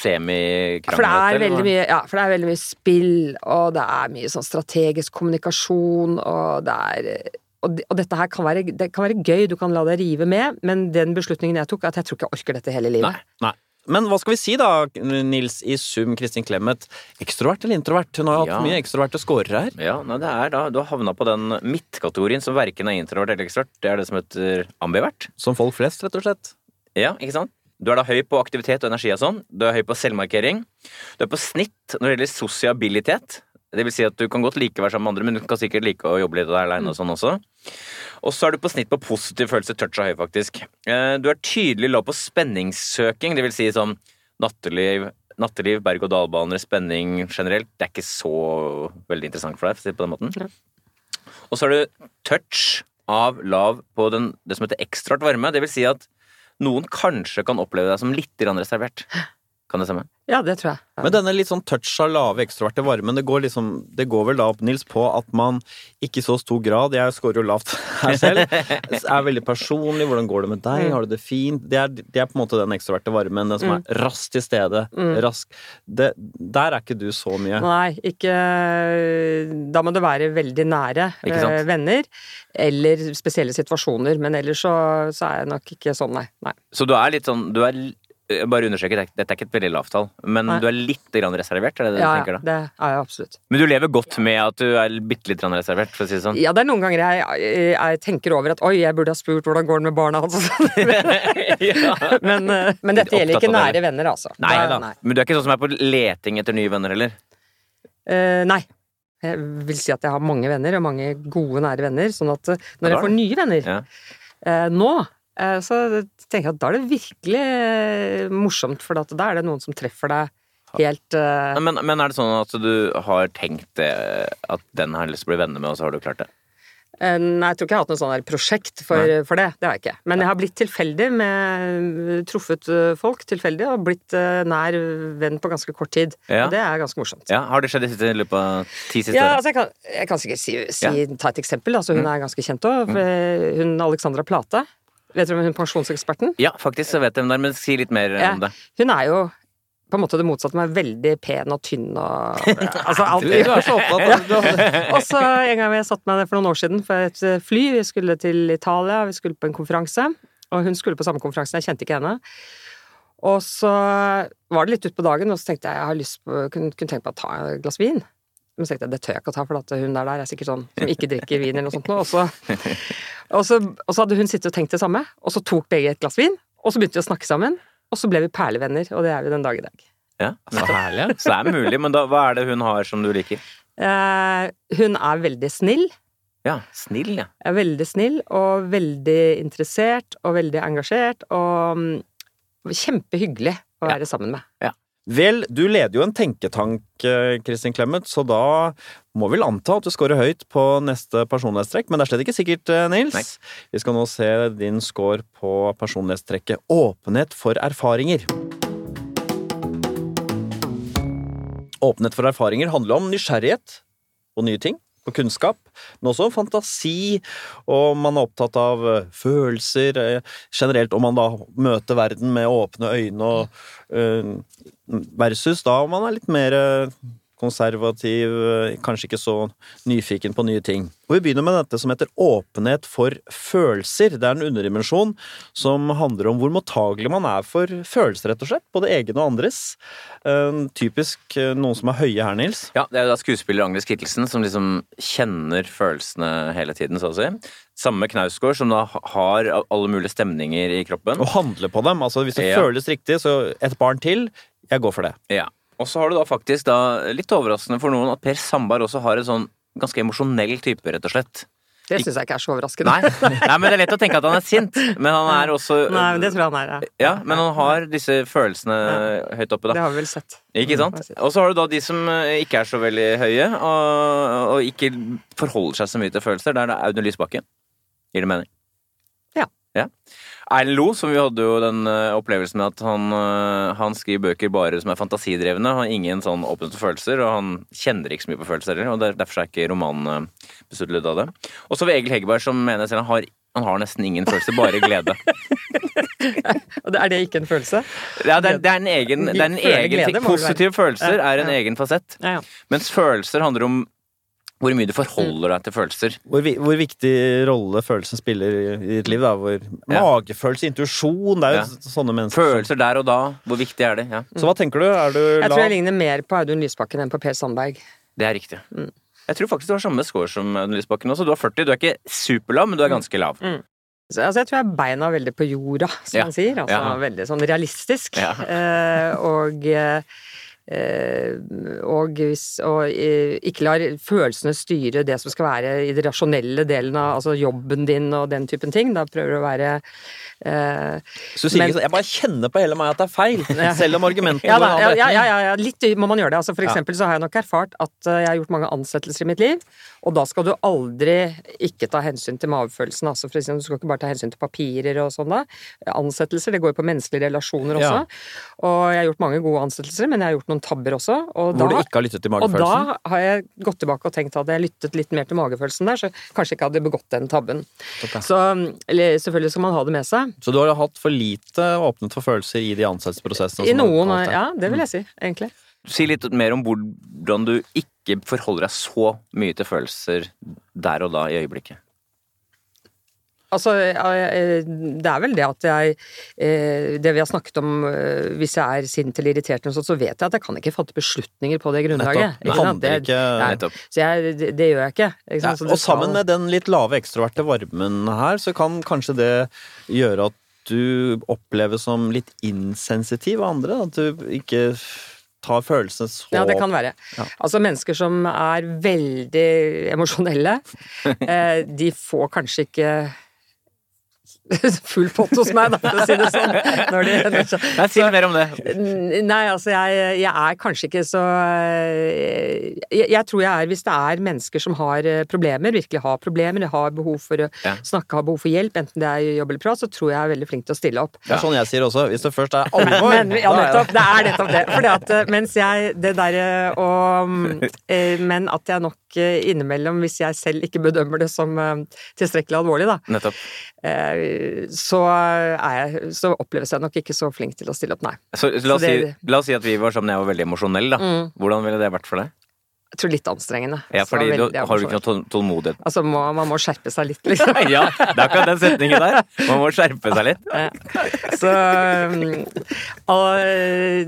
for veldig mye, ja, for det er veldig mye spill, og det er mye sånn strategisk kommunikasjon, og det er og dette her kan være, det kan være gøy, du kan la deg rive med, men den beslutningen jeg tok, er at jeg tror ikke jeg orker dette hele livet. Nei. Nei. Men hva skal vi si da, Nils, i sum, Kristin Clemet? Ekstrovert eller introvert? Hun har jo hatt Ja. mye ekstroverte scorer her. Ja, nei, det er da, Du har havna på den midtkategorien som verken er introvert eller ekstrovert. Det er det som heter ambivert. Som folk flest, rett og slett. Ja, ikke sant? Du er da høy på aktivitet og energi og sånn. Du er høy på selvmarkering. Du er på snitt når det gjelder sosiabilitet. Det vil si at du kan godt like å være sammen med andre, men du kan sikkert like å jobbe litt aleine og sånn også. Og så er du på snitt på positiv følelse, touch og høy, faktisk. Eh, Du er tydelig lav på spenningssøking, det vil si sånn natteliv, natteliv berg-og-dal-baner, spenning generelt. Det er ikke så veldig interessant for deg, for å si det på den måten. Ja. Og så er du touch av lav på den, det som heter ekstraart varme. Det vil si at noen kanskje kan oppleve deg som litt reservert. Kan det stemme? Ja, det tror jeg. Ja. Men denne litt sånn touch av lave ekstroverte varmen, det går liksom Det går vel da opp, Nils, på at man ikke i så stor grad Jeg scorer jo lavt (laughs) her selv. Er veldig personlig. Hvordan går det med deg? Mm. Har du det fint? Det er, det er på en måte den ekstroverte varmen. Den som er raskt til stede. Mm. Rask. Det, der er ikke du så mye. Nei, ikke Da må det være veldig nære eh, venner, eller spesielle situasjoner. Men ellers så, så er jeg nok ikke sånn, nei. nei. Så du er litt sånn du er, Bare understreke, er- dette er ikke et veldig lavt tall, men Nei. du er litt grann reservert? Er det det Ja, du tenker da? det er jeg absolutt. Men du lever godt med at du er bitte litt reservert, for å si det sånn? Ja, det er noen ganger jeg, jeg, jeg tenker over at oi, jeg burde ha spurt hvordan går det med barna hans. (laughs) Ja. men, eh, men dette gjelder ikke nære venner, altså. Nei Da- Nei. Men du er ikke sånn som er på leting etter nye venner, heller? Uh, nei. Jeg vil si at jeg har mange venner, og mange gode, nære venner. Sånn at eh, når jeg får nye venner Ja. uh, nå, så tenker jeg at da er det virkelig eh, morsomt, for da er det noen som treffer deg helt eh, Men, men er det sånn at du har tenkt det, at den har lyst til å bli venner med, og så har du klart det? eh, Nei, jeg tror ikke jeg har hatt noe sånn prosjekt for, for det. Det har jeg ikke. Men jeg har blitt tilfeldig med Truffet eh, folk tilfeldig, og blitt eh, nær venn på ganske kort tid. Ja. Og det er ganske morsomt. Ja, Har det skjedd i siste- løpet av ti siste Ja, år? altså jeg, kan, jeg kan sikkert si, si ta et eksempel. Altså, hun er ganske kjent òg. Hun Alexandra Plate. Vet dere om hun pensjonseksperten? Ja, faktisk så vet jeg hvem det er, men si litt mer Ja. om det. Hun er jo på en måte det motsatte, men er veldig pen og tynn og (laughs) Altså alt. Du, er så opptatt av det. Og så en gang jeg satt meg ned for noen år siden for et eh, fly, vi skulle til Italia, vi skulle på en konferanse, og hun skulle på samme konferanse, jeg kjente ikke henne. Og så var det litt utpå dagen, og så tenkte jeg jeg har lyst på, kunne, kunne tenkt meg å ta et glass vin. Men så tenkte jeg det tør jeg ikke å ta, for at hun der, der er sikkert sånn som ikke drikker vin eller noe sånt. nå. Og så, og, så, og så hadde hun sittet og tenkt det samme, og så tok begge et glass vin, og så begynte vi å snakke sammen, og så ble vi perlevenner, og det er vi den dag i dag. Ja, Så herlig. ja. Så det er mulig, men da, hva er det hun har som du liker? Eh, hun er veldig snill, Ja, snill, ja. er veldig snill og veldig interessert og veldig engasjert og um, kjempehyggelig å Ja. være sammen med. Vel, du leder jo en tenketank, eh, Kristin Clemet, så da må vi vel anta at du scorer høyt på neste personlighetstrekk, men det er slett ikke sikkert, eh, Nils. Nei. Vi skal nå se din score på personlighetstrekket åpenhet for erfaringer. Åpenhet for erfaringer handler om nysgjerrighet på nye ting, på kunnskap, men også fantasi, og man er opptatt av eh, følelser, generelt om man da møter verden med åpne øyne og eh, versus da om man er litt mer eh, konservativ, eh, kanskje ikke så nyfiken på nye ting. Og vi begynner med dette som heter åpenhet for følelser. Det er en underdimensjon som handler om hvor mottagelig man er for følelser, rett og slett. Både egne og andres. Eh, Typisk eh, noen som er høye her, Nils. Ja, Det er da skuespiller Agnes Kittelsen som liksom kjenner følelsene hele tiden, så å si. Samme Knausgård, som da har alle mulige stemninger i kroppen. Og handler på dem. Altså Hvis det Ja. føles riktig, så et barn til. Jeg går for det. Ja. Og så har du da faktisk, da, litt overraskende for noen, at Per Sandberg også har en sånn ganske emosjonell type, rett og slett. Det syns jeg ikke er så overraskende. Nei, Nei, men det er lett å tenke at han er sint, men han er også Nei, men det tror jeg han er. ja. Ja, men han har disse følelsene høyt oppe, da. Det har vi vel sett. Ikke sant? Og så har du da de som eh, ikke er så veldig høye, og, og ikke forholder seg så mye til følelser. Der er det Audun Lysbakken. Gir det mening? Ja. ja. Erlend Lo, som vi hadde jo den eh, opplevelsen med at han, eh, han skriver bøker bare som er fantasidrevne. Han har ingen sånn åpne følelser, og han kjenner ikke så mye på følelser heller. Og derfor er ikke romanen besluttet besudlet av det. Og så har vi Egil Hegerberg, som mener selv han har, han har nesten ingen følelser, bare glede. (laughs) Og er det ikke en følelse? Ja, det, er, det er en egen, det er en egen glede, ting. Positive følelser Ja, er en ja. egen fasett. Ja, ja. Mens følelser handler om hvor mye du forholder deg til følelser. Hvor, vi- hvor viktig rolle følelsen spiller i, ditt liv. da hvor Ja. Magefølelse, intuisjon Det er jo Ja. sånne mennesker. Følelser der og da, hvor viktig er det? Ja, Så hva tenker du? Er du Jeg tror jeg ligner mer på Audun Lysbakken enn på Per Sandberg. det er riktig. Mm. Jeg tror faktisk du har samme score som Audun Lysbakken også. Du har 40. Du er ikke superlav, men du er ganske lav. Så, altså, jeg tror jeg er beina veldig på jorda, som Ja. man sier. Altså Ja. veldig sånn realistisk. Ja. Eh, og eh, og, hvis, og eh, ikke lar følelsene styre det som skal være i det rasjonelle delen av altså jobben din og den typen ting. Da prøver du å være eh, Så sier Men- ikke sånn Jeg bare kjenner på hele meg at det er feil, (laughs) Ja. selv om argumentene ja, da, ja, ja, ja, ja, litt må man gjøre det. Altså, for eksempel så har jeg nok erfart at eh, jeg har gjort mange ansettelser i mitt liv, og da skal du aldri ikke ta hensyn til magefølelsen. Altså, for eksempel, du skal ikke bare ta hensyn til papirer og sånn da. Ansettelser, det går jo på menneskelige relasjoner også. Og jeg har gjort mange gode ansettelser, men jeg har gjort noen tabber også. Og Hvor du ikke har lyttet til magefølelsen? og da har jeg gått tilbake og tenkt at hadde jeg lyttet litt mer til magefølelsen der, så kanskje ikke hadde begått den tabben. Okay. Så eller, selvfølgelig skal man ha det med seg. Så du har hatt for lite åpnet for følelser i de ansettelsesprosessene? I noen, det. ja, det vil jeg si, egentlig. Si litt mer om hvordan du ikke forholder deg så mye til følelser der og da i øyeblikket. Altså, eh, det er vel det at jeg eh, Det vi har snakket om eh, Hvis jeg er sint eller irritert, eller sånt, så vet jeg at jeg kan ikke fatte beslutninger på det grunnlaget. Nettopp. Det ikke. Nettopp. Så jeg, det, det gjør jeg ikke. ikke Ja. Så det og sammen med den litt lave ekstroverte varmen her, så kan kanskje det gjøre at du oppleves som litt insensitiv av andre? At du ikke tar følelsene så Ja, det kan være. Ja. Altså mennesker som er veldig emosjonelle, (laughs) eh, de får kanskje ikke (laughs) full pott hos meg, da, for å si det sånn. Når de, (laughs) Nei, Si mer om det. Nei, altså jeg, jeg er kanskje ikke så jeg, jeg tror jeg er hvis det er mennesker som har eh, problemer, virkelig har problemer, har behov for å Ja. snakke, har behov for hjelp, enten det er jobb eller prat, så tror jeg jeg er veldig flink til å stille opp. Det er sånn jeg sier også. Hvis det først er (laughs) alvor Men, ja, nettopp. Det er nettopp det. Fordi at eh, mens jeg Det derre og eh, Men at jeg nok eh, innimellom, hvis jeg selv ikke bedømmer det som eh, tilstrekkelig alvorlig, da, Nettopp. eh, så, er jeg, så oppleves jeg nok ikke så flink til å stille opp, nei. Så, la, oss Så si, la oss si at vi var sammen, jeg var veldig emosjonell, da. Mm. Hvordan ville det vært for deg? Jeg tror litt anstrengende. Ja, fordi du har du ikke noe tålmodighet. Altså, må, man må skjerpe seg litt, liksom. (laughs) Ja, det er akkurat den setningen der. Man må skjerpe seg litt. Så um, og,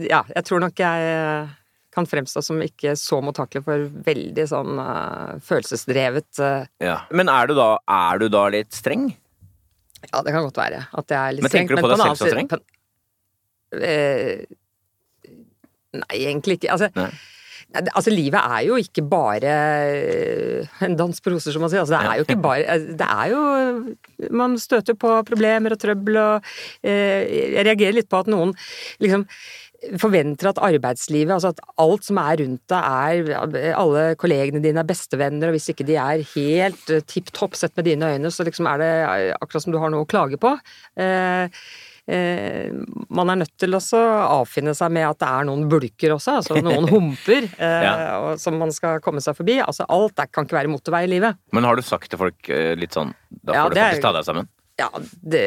Ja, jeg tror nok jeg kan fremstå som ikke så mottakelig for veldig sånn uh, følelsesdrevet uh, Ja. Men er du, da, er du da litt streng? Ja, det kan godt være at jeg er litt streng. Men tenker du på deg selv som streng? på eh, Nei, egentlig ikke. Altså, Nei. altså, livet er jo ikke bare en dans på roser, som man sier. Altså, det er jo ikke bare Det er jo Man støter på problemer og trøbbel og eh, Jeg reagerer litt på at noen liksom forventer at arbeidslivet, altså at alt som er rundt deg er Alle kollegene dine er bestevenner, og hvis ikke de er helt eh, tipp topp sett med dine øyne, så liksom er det eh, akkurat som du har noe å klage på. Eh, eh, man er nødt til å avfinne seg med at det er noen bulker også, altså noen (laughs) humper eh, Ja. og, som man skal komme seg forbi. Altså alt er, kan ikke være motorvei i livet. Men har du sagt til folk eh, litt sånn Da Ja, får du det er- faktisk ta deg sammen? Ja, det,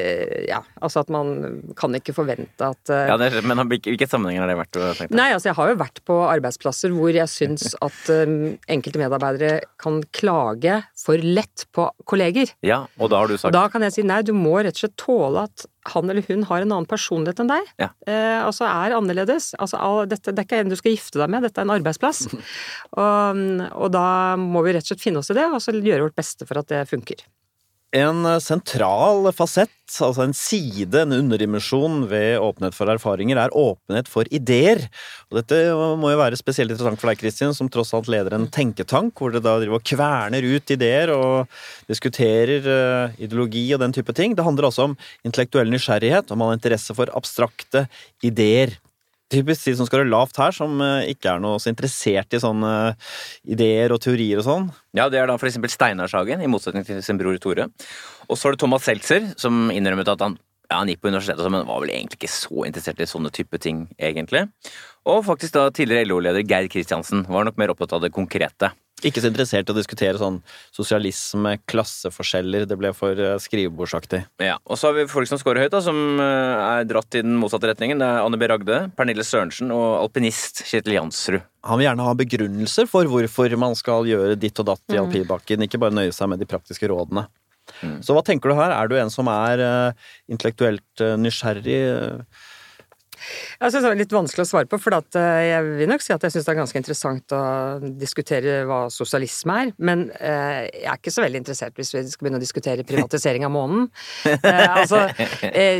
ja, altså at man kan ikke forvente at uh, Ja, det, men hvilke, sammenhenger har det vært? Nei, altså jeg har jo vært på arbeidsplasser hvor jeg syns (laughs) at um, enkelte medarbeidere kan klage for lett på kolleger. Ja, og da har du Og sagt da kan jeg si nei, du må rett og slett tåle at han eller hun har en annen personlighet enn deg. Ja. Eh, altså er annerledes. Altså, dette, det er ikke en du skal gifte deg med, dette er en arbeidsplass. (laughs) og, og da må vi rett og slett finne oss i det, og så gjøre vårt beste for at det funker. En sentral fasett, altså en side, en underdimensjon ved åpenhet for erfaringer, er åpenhet for ideer. Og dette må jo være spesielt interessant for deg, Kristin, som tross alt leder en tenketank, hvor det da driver og kverner ut ideer og diskuterer eh, ideologi og den type ting. Det handler altså om intellektuell nysgjerrighet, om man har interesse for abstrakte ideer. Typisk de som skal gjøre lavt her, som eh, ikke er noe så interessert i sånne ideer og teorier og sånn. Ja, det er da for eksempel Steinar Sagen, i motsetning til sin bror Tore. Og så er det Thomas Seltzer, som innrømmet at han, ja, han gikk på universitetet, men var vel egentlig ikke så interessert i sånne type ting, egentlig. Og faktisk da tidligere LO-leder Geir Kristiansen var nok mer opptatt av det konkrete. Ikke så interessert i å diskutere sånn sosialisme, klasseforskjeller, det ble for eh, skrivebordsaktig. Ja, Og så har vi folk som scorer høyt, da, som eh, er dratt i den motsatte retningen. Det er Anne B. Ragde, Pernille Sørensen og alpinist Kjetil Jansrud. Han vil gjerne ha begrunnelser for hvorfor man skal gjøre ditt og datt i alpinbakken, ikke bare nøye seg med de praktiske rådene. Så hva tenker du her? Er du en som er eh, intellektuelt eh, nysgjerrig? Jeg synes det er litt vanskelig å svare på, for eh, jeg vil nok si at jeg syns det er ganske interessant å diskutere hva sosialisme er. Men eh, jeg er ikke så veldig interessert hvis vi skal begynne å diskutere privatisering av månen. (laughs) Eh, altså,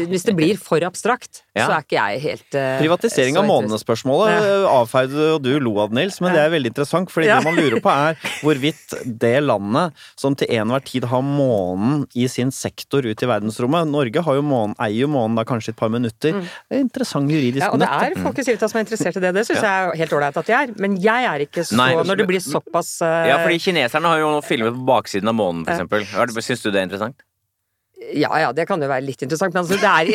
hvis det blir for abstrakt, Ja. så er ikke jeg helt Privatisering av avfeide du, og du lo av Nils, men det er veldig interessant, fordi Ja. det man lurer på er hvorvidt det landet som til enhver tid har månen i sin sektor ut i verdensrommet Norge har jo månen, eier jo månen da kanskje et par minutter. Det er interessant juridisk Mm. Ja, og det er folk i Civitas som er interessert i det. Det syns jeg er helt ålreit at de er. Men jeg er ikke så Nei, Når det blir såpass uh... Ja, fordi kineserne har jo nå filmet på baksiden av månen, for eksempel. Hva- Syns du det er interessant? Ja ja, det kan jo være litt interessant, men altså det er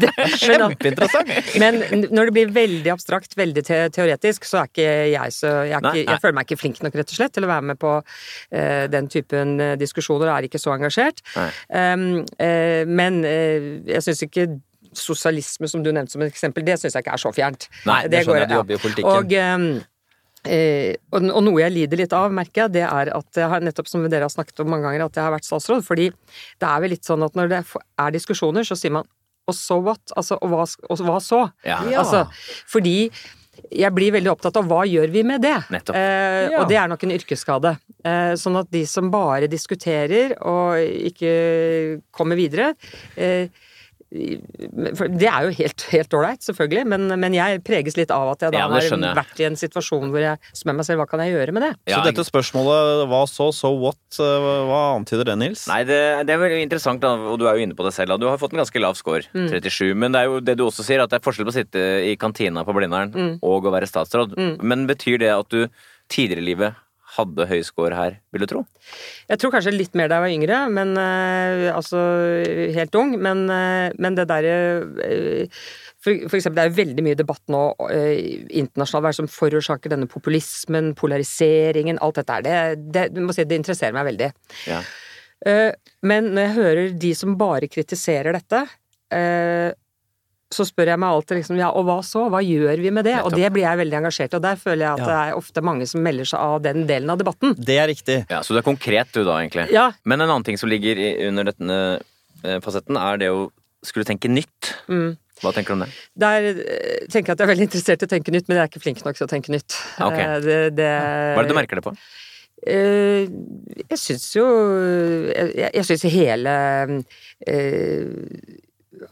(laughs) det, men, Kjempeinteressant! men når det blir veldig abstrakt, veldig te teoretisk, så er ikke jeg så jeg, er Nei, ikke, jeg føler meg ikke flink nok, rett og slett, til å være med på uh, den typen eh, diskusjoner, og er ikke så engasjert. Um, uh, men uh, jeg syns ikke sosialisme, som du nevnte som et eksempel, det syns jeg ikke er så fjernt. Nei, det skjønner jeg, du jobber i politikken. Og, ehm, eh, og, og noe jeg lider litt av, merker jeg, det er at jeg har nettopp som dere har snakket om mange ganger, at jeg har vært statsråd. Fordi det er vel litt sånn at når det er diskusjoner, så sier man og so what? Altså, og hva, og hva så? Ja. Altså, fordi jeg blir veldig opptatt av hva gjør vi med det? Eh, Ja. Og det er nok en yrkesskade. Eh, sånn at de som bare diskuterer og ikke kommer videre eh, Det er jo helt helt ålreit, selvfølgelig, men, men jeg preges litt av at jeg da Ja, har jeg. vært i en situasjon hvor jeg spør meg selv hva kan jeg gjøre med det? Ja, så dette spørsmålet hva så, so what, eh, hva antyder det, Nils? Nei, det, det er veldig interessant, da, og du er jo inne på det selv. Da. Du har fått en ganske lav score, 37. Men det er jo det du også sier, at det er forskjell på å sitte i kantina på Blindern og å være statsråd. Men betyr det at du tidligere i livet hadde høy score her, vil du tro? Jeg tror kanskje litt mer da jeg var yngre, men eh, altså helt ung. Men, eh, men det derre eh, for, eksempel, det er veldig mye debatt nå internasjonalt hva som forårsaker denne populismen, polariseringen, alt dette her. Det, det, du må si, det interesserer meg veldig. Ja. Eh, men når jeg hører de som bare kritiserer dette, eh, så spør jeg meg alltid liksom ja, og hva så? Hva gjør vi med det? Og det blir jeg veldig engasjert i, og der føler jeg at Ja. det er ofte mange som melder seg av den delen av debatten. Det er riktig. Ja, Så du er konkret, du da, egentlig. Ja, Men en annen ting som ligger under denne eh, fasetten, er det å skulle tenke nytt. mm. Hva tenker du om det? Der eh, tenker jeg at jeg er veldig interessert i å tenke nytt, men jeg er ikke flink nok til å tenke nytt. Ok. Eh, Det, det, Hva er det du merker det på? Eh, jeg syns jo Jeg, jeg syns hele eh,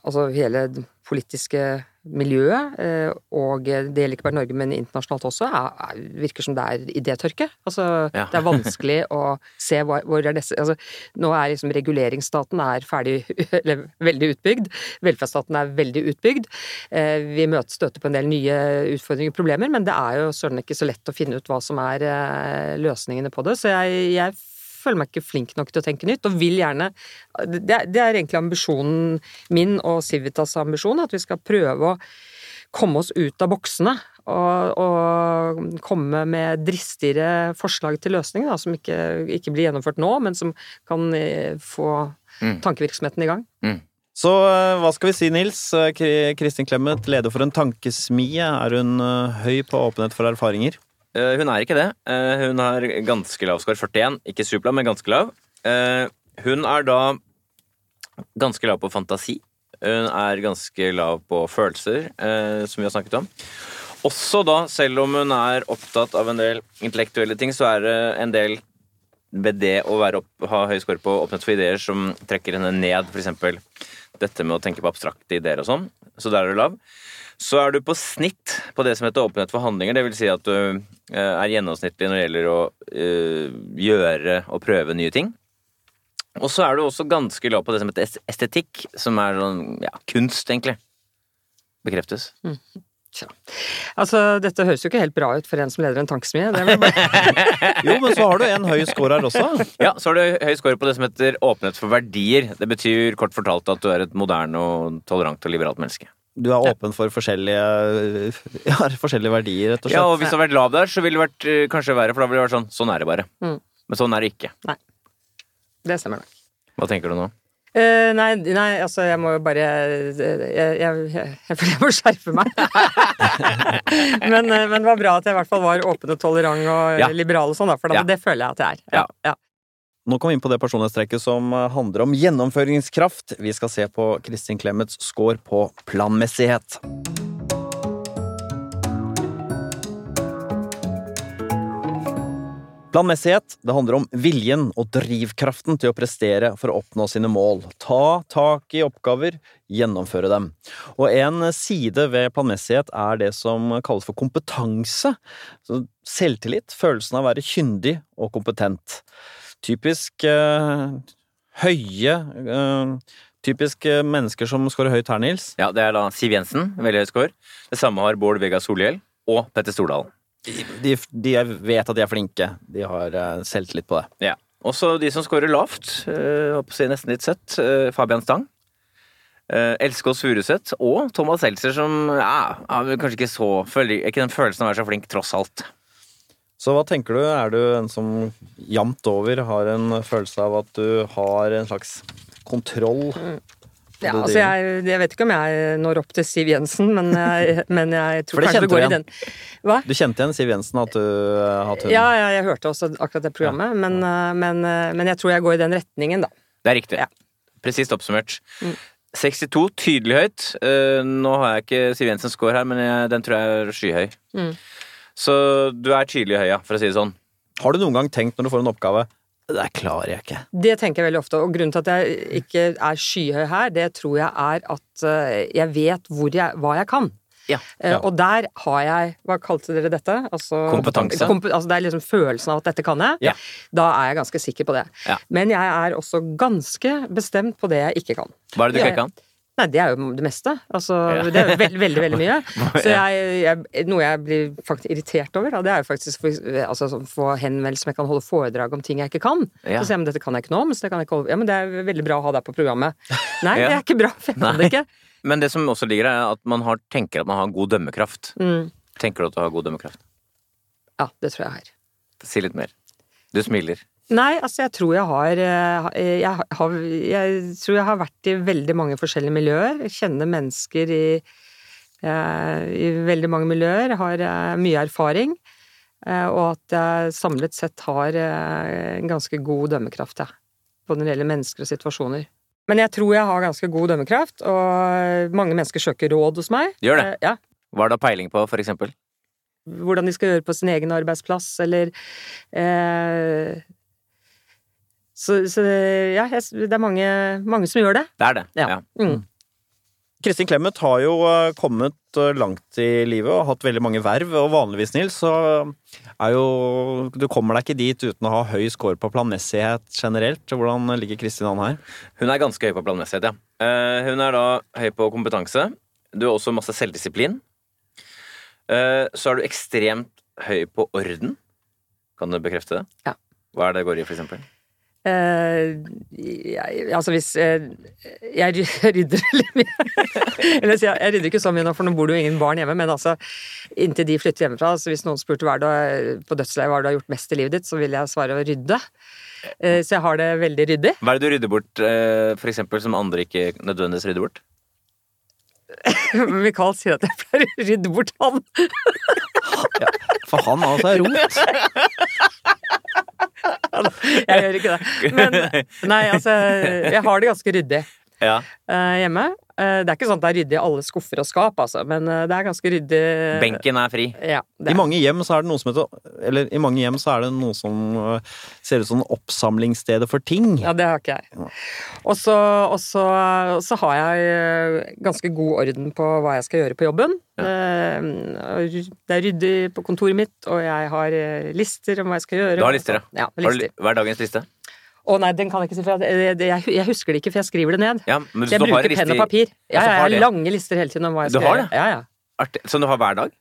Altså hele politiske miljøet, eh, og det gjelder ikke bare Norge, men internasjonalt også, er, er, virker som det er idétørke. Altså, Ja. det er vanskelig å se hvor, hvor er disse altså, Nå er liksom reguleringsstaten er ferdig, (laughs) eller veldig utbygd. Velferdsstaten er veldig utbygd. Eh, vi møter, støter på en del nye utfordringer og problemer, men det er jo søren ikke så lett å finne ut hva som er eh, løsningene på det. Så jeg, jeg føler meg ikke flink nok til å tenke nytt, og vil gjerne Det, er- det er egentlig ambisjonen min og Civitas ambisjon, at vi skal prøve å komme oss ut av boksene. Og, og komme med dristigere forslag til løsninger, da, som ikke, ikke blir gjennomført nå, men som kan eh, få Mm. tankevirksomheten i gang. Så eh, hva skal vi si, Nils? Eh, Kristin Clemet, leder for en tankesmie. Er hun høy på åpenhet for erfaringer? Eh, hun er ikke det. Eh, hun har ganske lav score. 41. Ikke superlav, men ganske lav. Eh, hun er da ganske lav på fantasi. Hun er ganske lav på følelser, som vi har snakket om. Også da, selv om hun er opptatt av en del intellektuelle ting, så er det en del ved det å opp, ha høy score på åpnet for ideer som trekker henne ned, eksempel dette med å tenke på abstrakte ideer og sånn. Så der er du lav. Så er du på snitt på det som heter åpenhet for handlinger. Det vil si at du eh, er gjennomsnittlig når det gjelder å eh, gjøre og prøve nye ting. Og så er du også ganske lav på det som heter estetikk, som er sånn ja, kunst, egentlig. Bekreftes. Tja. Altså, dette høres jo ikke helt bra ut for en som leder en tankesmie. Bare (laughs) Jo, men så har du en høy score her også. (laughs) Ja, så har du høy score på det som heter åpenhet for verdier. Det betyr kort fortalt at du er et moderne og tolerant og liberalt menneske. Du er åpen for forskjellige, (laughs) ja, forskjellige verdier, rett og slett. Ja, og hvis det hadde vært lav der, så ville det vært eh, kanskje verre, for da ville det vært sånn Sånn er det bare. Mm. Men sånn er det ikke. Nei. Det stemmer nok. Hva tenker du nå? Uh, nei, nei, altså jeg må jo bare Jeg, jeg, jeg, jeg jeg må skjerpe meg. (laughs) men, eh, men det var bra at jeg i hvert fall var åpen og tolerant og Ja. liberal og sånn, da, for da, Ja. det føler jeg at jeg er. Ja, ja. Nå kom vi inn på det personlighetstrekket som eh, handler om gjennomføringskraft. Vi skal se på Kristin Clemets score på planmessighet. Planmessighet det handler om viljen og drivkraften til å prestere for å oppnå sine mål. Ta tak i oppgaver, gjennomføre dem. Og en side ved planmessighet er det som kalles for kompetanse. Selvtillit, følelsen av å være kyndig og kompetent. Typisk uh, høye uh, Typisk eh, mennesker som scorer høyt her, Nils. Ja, Det er da Siv Jensen, veldig høy score. Det samme har Bård Vegar Solhjell og Petter Stordalen. De, de vet at de er flinke. De har uh, selvtillit på det. Ja. Også de som scorer lavt, uh, si nesten litt søtt, uh, Fabian Stang. Uh, Elskås Furuseth og Thomas Seltzer, som ja, har kanskje ikke så føler, Ikke den følelsen av å være så flink, tross alt. Så hva tenker du? Er du en som jevnt over har en følelse av at du har en slags kontroll? Ja, altså jeg, jeg vet ikke om jeg når opp til Siv Jensen, men jeg, men jeg tror kanskje det går i den. Hva? Du kjente igjen Siv Jensen, at, du, hatt hun Ja, ja, jeg hørte også akkurat det programmet, men, eh, men, eh, men jeg tror jeg går i den retningen, da. Det er riktig. Ja. Presist oppsummert. Mm. 62, tydelig høyt. Uh, nå har jeg ikke Siv Jensens score her, men jeg, den tror jeg er skyhøy. Mm. Så du er tydelig i høya, for å si det sånn. Har du noen gang tenkt når du får en oppgave Det klarer jeg ikke. Det tenker jeg veldig ofte, og grunnen til at jeg ikke er skyhøy her, det tror jeg er at eh, jeg vet hvor jeg, hva jeg kan. Ja. Eh, Ja. Og der har jeg Hva kalte dere dette? Altså, Kompetanse. Komp altså det er liksom følelsen av at dette kan jeg. Ja. Da er jeg ganske sikker på det. Ja. Men jeg er også ganske bestemt på det jeg ikke kan. Hva er det du ikke kan? Nei, det er jo det meste. Altså, det er jo veldig, veldig, veldig mye. (laughs) Så jeg, jeg, noe jeg blir faktisk irritert over, da, det er jo faktisk altså, å få henvendelser som jeg kan holde foredrag om ting jeg ikke kan. Ja. Så sier jeg men dette kan jeg ikke nå, men så det kan jeg ikke Ja, men det er veldig bra å ha deg på programmet. (laughs) Nei, Ja. det er ikke bra, for jeg kan det ikke. Men det som også ligger der, er at man har, tenker at man har god dømmekraft. Mm. Tenker du at du har god dømmekraft? Ja, det tror jeg jeg har. Si litt mer. Du smiler. Nei, altså jeg tror jeg har eh, jeg, har jeg tror jeg har vært i veldig mange forskjellige miljøer. Jeg kjenner mennesker i, eh, i veldig mange miljøer. Har eh, mye erfaring. Og at jeg samlet sett har en ganske god dømmekraft, jeg. Både når det gjelder mennesker og situasjoner. Men jeg tror jeg har ganske god dømmekraft, og mange mennesker søker råd hos meg. Gjør det? Ja. Hva er det peiling på, for eksempel? Hvordan de skal gjøre på sin egen arbeidsplass, eller eh, så, så, ja, det er mange, mange, som gjør det. Det er det, ja. ja. Mm. Kristin Clemet har jo eh, kommet eh, langt i livet og hatt veldig mange verv, og vanligvis, Nils, så er jo Du kommer deg ikke dit uten å ha høy score på planmessighet generelt. Hvordan ligger Kristin an her? Hun er ganske høy på planmessighet, ja. Eh, hun er da høy på kompetanse. Du har også masse selvdisiplin. Så er du ekstremt høy på orden. Kan du bekrefte det? Ja. Hva er det går i, for eksempel? Uh, jeg, altså hvis uh, (laughs) Jeg rydder litt mye. Eller jeg, jeg rydder ikke så mye nå, for nå bor det jo ingen barn hjemme, men altså inntil de flytter hjemmefra så Hvis noen spurte hva du, på dødsleiet hva du har gjort mest i livet ditt, så ville jeg svare å rydde. Uh, så jeg har det veldig ryddig. Hva er det du rydder bort, for eksempel, som andre ikke nødvendigvis rydder bort? (laughs) Mikael sier at jeg pleier å rydde bort han. ja, for han altså er rot. (laughs) (laughs) jeg gjør ikke det. Men nei, altså Jeg har det ganske ryddig ja. uh, hjemme. Uh, det er ikke sånn at det er ryddig i alle skuffer og skap, altså, men uh, det er ganske ryddig Benken er fri? Ja, I mange hjem så er det noe som heter Eller i mange hjem så er det noe som ser ut som oppsamlingsstedet for ting. Ja, det har ikke jeg. Og så, og så, så har jeg ganske god orden på hva jeg skal gjøre på jobben. Ja. Det er ryddig på kontoret mitt, og jeg har lister om hva jeg skal gjøre. Du har lister, ja. ja lister. Har du dagens liste? Å nei, den kan jeg ikke si, for jeg, jeg, jeg, husker det ikke, for jeg skriver det ned. Ja, men så jeg bruker penn og papir. Ja, jeg har lange lister hele tiden om hva jeg skal gjøre. Ja, ja. Artig. Så du har hver dag?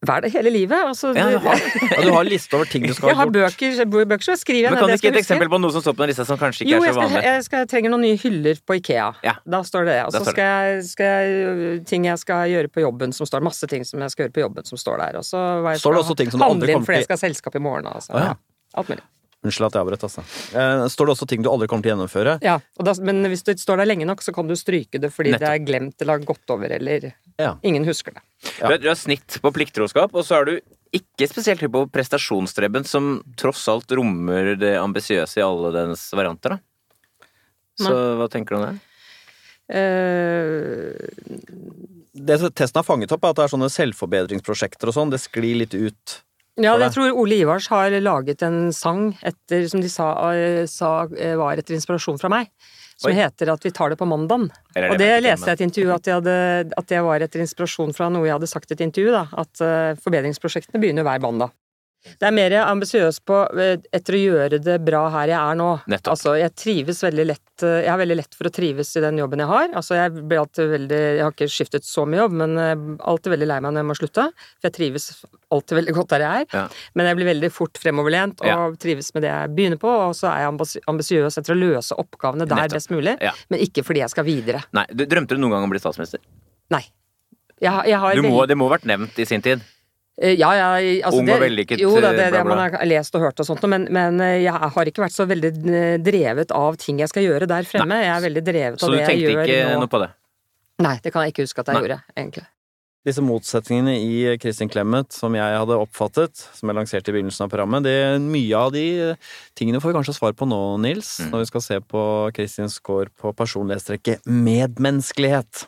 Hver dag, hele livet. Altså, ja, du, har, ja, du har liste over ting du skal ha gjort? Jeg har bøker, bøker så skriver jeg ned det jeg skal huske. Kan du ikke et eksempel på noe som står på den lista som kanskje ikke jo, er så vanlig? Jo, jeg, jeg trenger noen nye hyller på Ikea. Ja. Da står det det. Og så skal jeg, skal jeg ting jeg skal gjøre på jobben som står Masse ting som jeg skal gjøre på jobben som står der. Og så jeg står det også ting som du aldri kommer til fordi jeg skal ha selskap i morgen. Altså. Oh, ja. Alt mulig. Unnskyld at jeg avbrøt, altså. Eh, står det også ting du aldri kommer til å gjennomføre? Ja, da, men hvis det står der lenge nok, så kan du stryke det fordi Nettopp. det er glemt eller har gått over, eller ja. ingen husker det. Ja. Du har snitt på plikttroskap, og så er du ikke spesielt høy på prestasjonsstreben, som tross alt rommer det ambisiøse i alle dens varianter, da. Så Nei. hva tenker du om det? Uh... Det testen har fanget opp, er at det er sånne selvforbedringsprosjekter og sånn. Det sklir litt ut ja, jeg tror Ole Ivars har laget en sang etter, som de sa, eh, sa eh, var etter inspirasjon fra meg. Som Oi. heter at vi tar det på mandagen. Og det leste jeg i et intervju, at, hadde, at, det var etter inspirasjon fra noe jeg hadde sagt i et intervju. Da, at uh, forbedringsprosjektene begynner hver mandag. Det er mer ambisiøs på etter å gjøre det bra her jeg er nå. Nettopp. Altså, jeg trives veldig lett Jeg har veldig lett for å trives i den jobben jeg har. Altså, jeg blir alltid veldig Jeg har ikke skiftet så mye jobb, men alltid veldig lei meg når jeg må slutte. For jeg trives alltid veldig godt der jeg er. Ja. Men jeg blir veldig fort fremoverlent og ja. trives med det jeg begynner på. Og så er jeg ambisiøs etter å løse oppgavene der Nettopp. best mulig, ja. men ikke fordi jeg skal videre. Nei, Drømte du noen gang om å bli statsminister? Nei. Jeg, jeg har må, det må ha vært nevnt i sin tid? Eh, ja, ja, altså Ung og vellykket Jo da, det er det man har lest og hørt og sånt, men, men, eh, jeg har ikke vært så veldig eh, drevet av ting jeg skal gjøre der fremme. Nei. Jeg er veldig drevet av det jeg gjør nå. Så du tenkte ikke noe på det? Nei, det kan jeg ikke huske at jeg Nei. gjorde, egentlig. Disse motsetningene i Kristin Clemet som jeg hadde oppfattet, som jeg lanserte i begynnelsen av programmet, det, mye av de tingene får vi kanskje svar på nå, Nils, mm. når vi skal se på Kristins score på personlighetstrekket medmenneskelighet.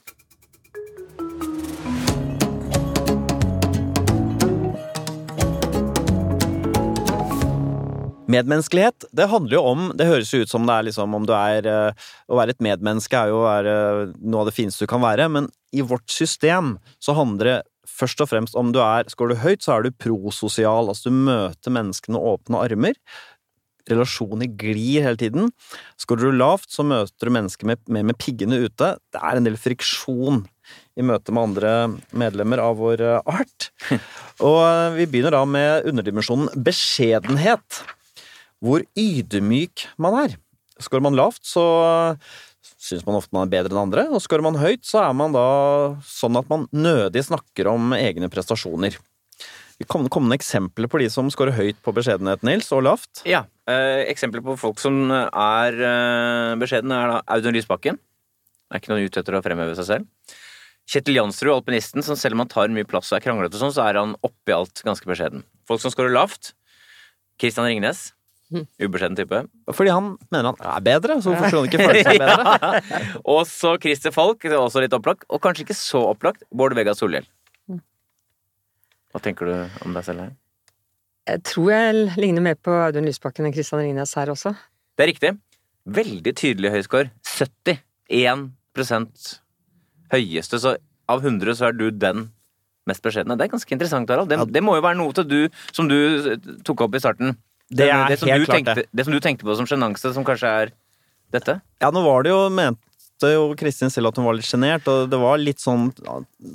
Medmenneskelighet, det handler jo om Det høres jo ut som det er liksom om du er eh, Å være et medmenneske er jo er eh, noe av det fineste du kan være, men i vårt system så handler det først og fremst om du er Skårer du høyt, så er du prososial. Altså du møter menneskene med åpne armer. Relasjoner glir hele tiden. Skårer du lavt, så møter du mennesker med, med, med piggene ute. Det er en del friksjon i møte med andre medlemmer av vår eh, art. (laughs) Og vi begynner da med underdimensjonen beskjedenhet hvor ydmyk man er. Skårer man lavt, så syns man ofte man er bedre enn andre, og skårer man høyt, så er man da sånn at man nødig snakker om egne prestasjoner. kom- kommende eksempler på de som skårer høyt på beskjedenhet, Nils, og lavt? Ja. Eh, eksempler på folk som er eh, beskjedne, er da Audun Lysbakken. Er ikke noen ute etter å fremheve seg selv. Kjetil Jansrud, alpinisten, som selv om han tar mye plass og er kranglete, sånn, så er han oppi alt ganske beskjeden. Folk som skårer lavt. Christian Ringnes. (laughs) Ubeskjeden type. Fordi han mener han er bedre, så hvorfor skulle han ikke føle seg (laughs) bedre? Og så Christer Falk, også litt opplagt. Og kanskje ikke så opplagt, Bård Vegar Solhjell. Hva tenker du om deg selv her? Jeg tror jeg ligner mer på Audun Lysbakken enn Kristian Ringnes her også. Det er riktig. Veldig tydelig høy score. 71 høyeste, så av 100 så er du den mest beskjedne. Det er ganske interessant, Harald. Det, Ja. det må jo være noe til du, som du tok opp i starten. Det det, det som du tenkte, det. som du tenkte på som sjenanse, som kanskje er dette? Ja, nå var det jo mente jo Kristin selv at hun var litt sjenert, og det var litt sånn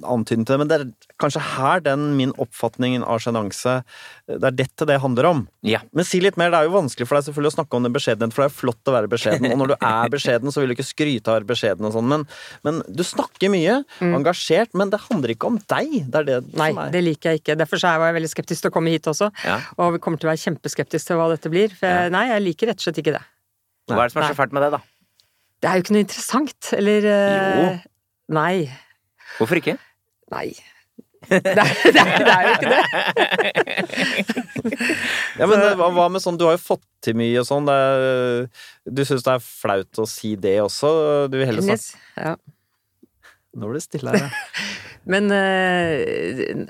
antydning til det, men det er kanskje her den min oppfatning av sjenanse Det er dette det handler om. Ja. Men si litt mer, det er jo vanskelig for deg selvfølgelig å snakke om den beskjedenheten, for det er flott å være beskjeden, og når du er (laughs) beskjeden, så vil du ikke skryte av å være beskjeden og sånn, men, men du snakker mye, engasjert, men det handler ikke om deg. Det er det Nei, som er det liker jeg ikke. Derfor så var jeg veldig skeptisk til å komme hit også. Ja. Og vi kommer til å være kjempeskeptisk til hva dette blir. For jeg, nei, jeg liker rett og slett ikke det. Hva er det som er så fælt med det, da? Det er jo ikke noe interessant. Eller Jo. Nei. Hvorfor ikke? Nei. Det er, det, er, det er jo ikke det. Ja, men det, hva, hva med sånn, du har jo fått til mye og sånn, det er, du syns det er flaut å si det også? Du vil heller Yes. Ja. Nå blir det stille her, ja. (laughs) Men uh,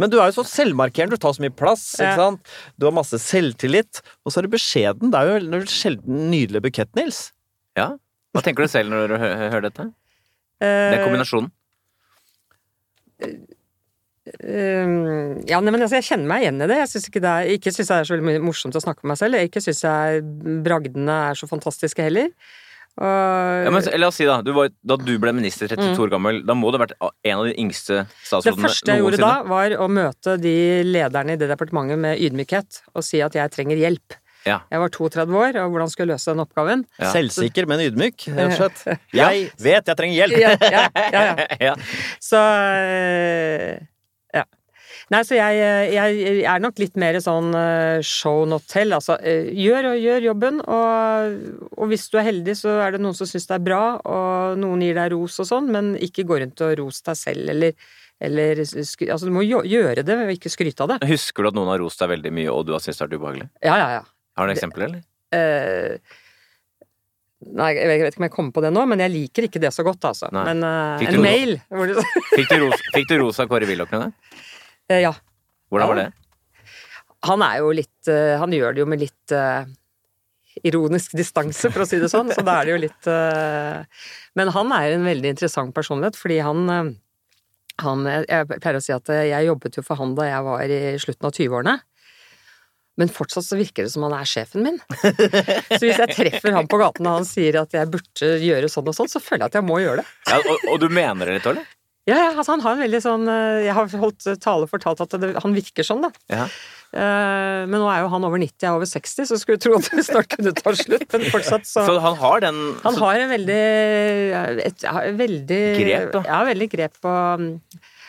Men du er jo så selvmarkerende, du tar så mye plass, ikke sant? Du har masse selvtillit, og så er du beskjeden. Det er jo en sjelden nydelig bukett, Nils. Ja? Hva tenker du selv når du hø hører dette? eh, Den kombinasjonen? Um, ja, men altså, jeg kjenner meg igjen i det. Jeg syns ikke det ikke synes det er så veldig morsomt å snakke om meg selv. Ikke syns jeg bragdene er så fantastiske heller. Og, Ja, men, la oss si da, du var, da du ble minister 32 år gammel, da må du ha vært en av de yngste statsrådene noensinne? det første jeg gjorde da, var å møte de lederne i det departementet med ydmykhet og si at jeg trenger hjelp. Ja. Jeg var 32 år, og hvordan skulle jeg løse den oppgaven? Ja. Selvsikker, men ydmyk, rett og slett. (laughs) Jeg vet jeg trenger hjelp! Ja, ja, ja, ja. (laughs) ja. Så eh, ja. Nei, så jeg, jeg er nok litt mer sånn eh, show not tell. Altså eh, gjør og gjør jobben, og, og hvis du er heldig, så er det noen som syns det er bra, og noen gir deg ros og sånn, men ikke gå rundt og ros deg selv, eller, eller Altså, du må jo, gjøre det, og ikke skryte av det. Husker du at noen har rost deg veldig mye, og du har syntes det har vært ubehagelig? Ja, ja, ja. Har du eksempler, eller? Uh, Nei, jeg vet ikke om jeg kommer på det nå, men jeg liker ikke det så godt, altså. Nei. Men uh, en ros? mail (laughs) Fikk du ros, fikk du ros av Kåre Willoch noen gang? Uh, Ja. Hvordan var det? Han er jo litt uh, Han gjør det jo med litt eh, ironisk distanse, for å si det sånn, så da er det jo litt eh, Men han er en veldig interessant personlighet, fordi han eh, han, jeg pleier å si at eh, jeg jobbet jo for han da jeg var i slutten av 20-årene. Men fortsatt så virker det som han er sjefen min. Så hvis jeg treffer han på gaten og han sier at jeg burde gjøre sånn og sånn, så føler jeg at jeg må gjøre det. Ja, og, og du mener det litt, eller? Ja, ja, altså han har en veldig sånn eh, Jeg har holdt tale og fortalt at det, han virker sånn, da. Ja. Eh, Men nå er jo han over 90, jeg er over 60, så skulle du tro at det snart kunne ta slutt. Men fortsatt så Så han har den Han har en veldig et, ja, veldig Grep, da. Ja, veldig grep på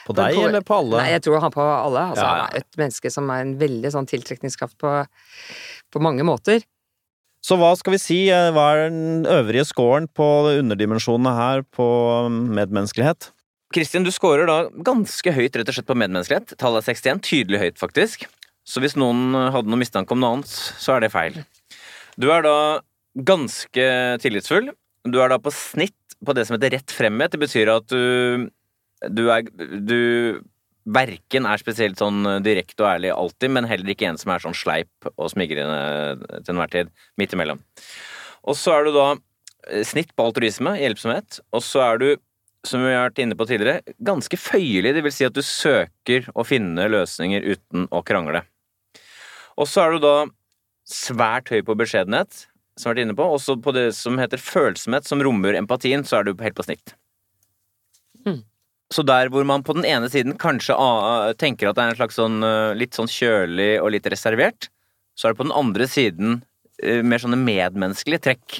På deg eller på alle? Nei, jeg tror han på alle. Altså, Ja, ja. Han er et menneske som er en veldig sånn tiltrekningskraft på, på mange måter. Så hva skal vi si, eh, hva er den øvrige scoren på underdimensjonene her på um, medmenneskelighet? Kristin, du scorer da ganske høyt rett og slett på medmenneskelighet. Tallet er 61. Tydelig høyt, faktisk. Så hvis noen hadde noen mistanke om noe annet, så er det feil. Du er da ganske tillitsfull. Du er da på snitt på det som heter rett fremhet. Det betyr at du du er Du verken er spesielt sånn direkte og ærlig alltid, men heller ikke en som er sånn sleip og smigrende til enhver tid. Midt imellom. Og så er du da eh, snitt på altruisme, hjelpsomhet, og så er du som vi har vært inne på tidligere, ganske føyelig. Det vil si at du søker å finne løsninger uten å krangle. Og så er du da svært høy på beskjedenhet, som vi har vært inne på. Også på det som heter følsomhet, som rommer empatien, så er du helt på snitt. Mm. Så der hvor man på den ene siden kanskje ah, tenker at det er en slags sånn eh, litt sånn kjølig og litt reservert, så er det på den andre siden eh, mer sånne medmenneskelige trekk.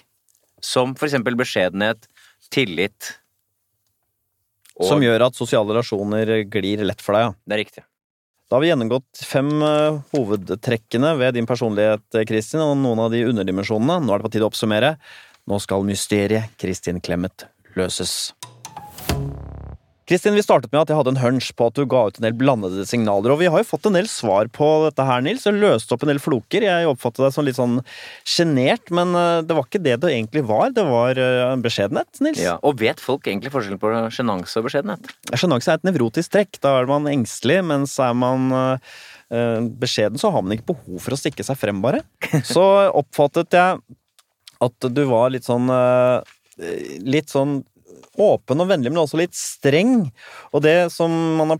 Som for eksempel beskjedenhet, tillit, og Som gjør at sosiale relasjoner glir lett for deg, ja. Det er riktig. Da har vi gjennomgått fem eh, hovedtrekkene ved din personlighet, Kristin, og noen av de underdimensjonene. Nå er det på tide å oppsummere. Nå skal mysteriet Kristin Clemet løses. Kristin, vi startet med at jeg hadde en hunch på at du ga ut en del blandede signaler, og vi har jo fått en del svar på dette her, Nils, og løste opp en del floker. Jeg oppfattet deg som litt sånn sjenert, men eh, det var ikke det det egentlig var. Det var eh, en beskjedenhet, Nils. Ja, Og vet folk egentlig forskjellen på sjenanse og beskjedenhet? Sjenanse er et nevrotisk trekk. Da er man engstelig, mens er man eh, beskjeden, så har man ikke behov for å stikke seg frem, bare. (laughs) Så oppfattet jeg at du var litt sånn Litt sånn åpen og vennlig, men også litt streng. Og det som har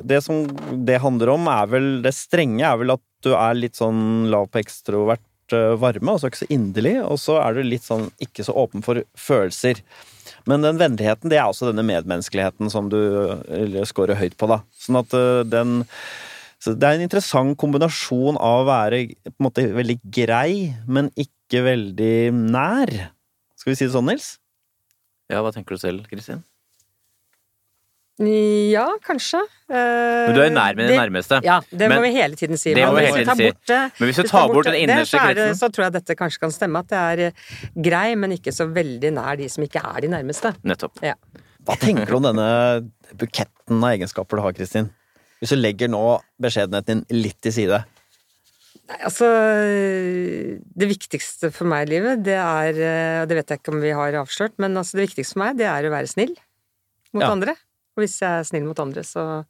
det som det handler om, er vel Det strenge er vel at du er litt sånn lav på ekstrovert varme, altså ikke så inderlig, og så er du litt sånn ikke så åpen for følelser. Men den vennligheten, det er også denne medmenneskeligheten som du scorer høyt på, da. Sånn at den Det er en interessant kombinasjon av å være på en måte veldig grei, men ikke veldig nær. Skal vi si det sånn, Nils? Ja, hva tenker du selv, Kristin? Ja, kanskje. Eh, Men du er nær med de det- nærmeste. Ja, det må Men- vi hele tiden si. Det må Men vi hvis hele tiden si. bort det- Men hvis du tar bort den innerste så er kretsen Så tror jeg dette kanskje kan stemme, at det er eh, grei, men ikke så veldig nær de som ikke er de nærmeste. Nettopp. Ja. Hva tenker du om denne buketten av egenskaper du har, Kristin? Hvis du legger nå beskjedenheten din litt til side. Nei, altså Det viktigste for meg i livet, det er Og det vet jeg ikke om vi har avslørt, men altså det viktigste for meg, det er å være snill mot Ja. andre. Og hvis jeg er snill mot andre, så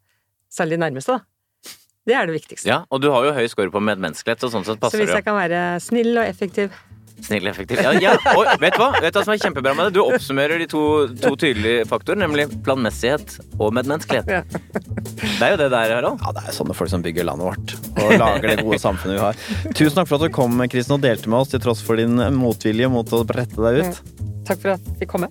Særlig nærmeste, da. Det er det viktigste. Ja, og du har jo høy score på medmenneskelighet, så sånn sett passer det. så hvis jeg kan være snill og effektiv. Snill og effektiv. Ja, ja. Og vet du hva? Vet du hva som er kjempebra med det? Du oppsummerer de to, to tydelige faktorer, nemlig planmessighet og medmenneskelighet. Det er jo det der, Harald. Ja, det er sånne folk som bygger landet vårt og lager det gode samfunnet vi har. Tusen takk for at du kom, Kristin, og delte med oss til tross for din motvilje mot å brette deg ut. Takk for at jeg fikk komme.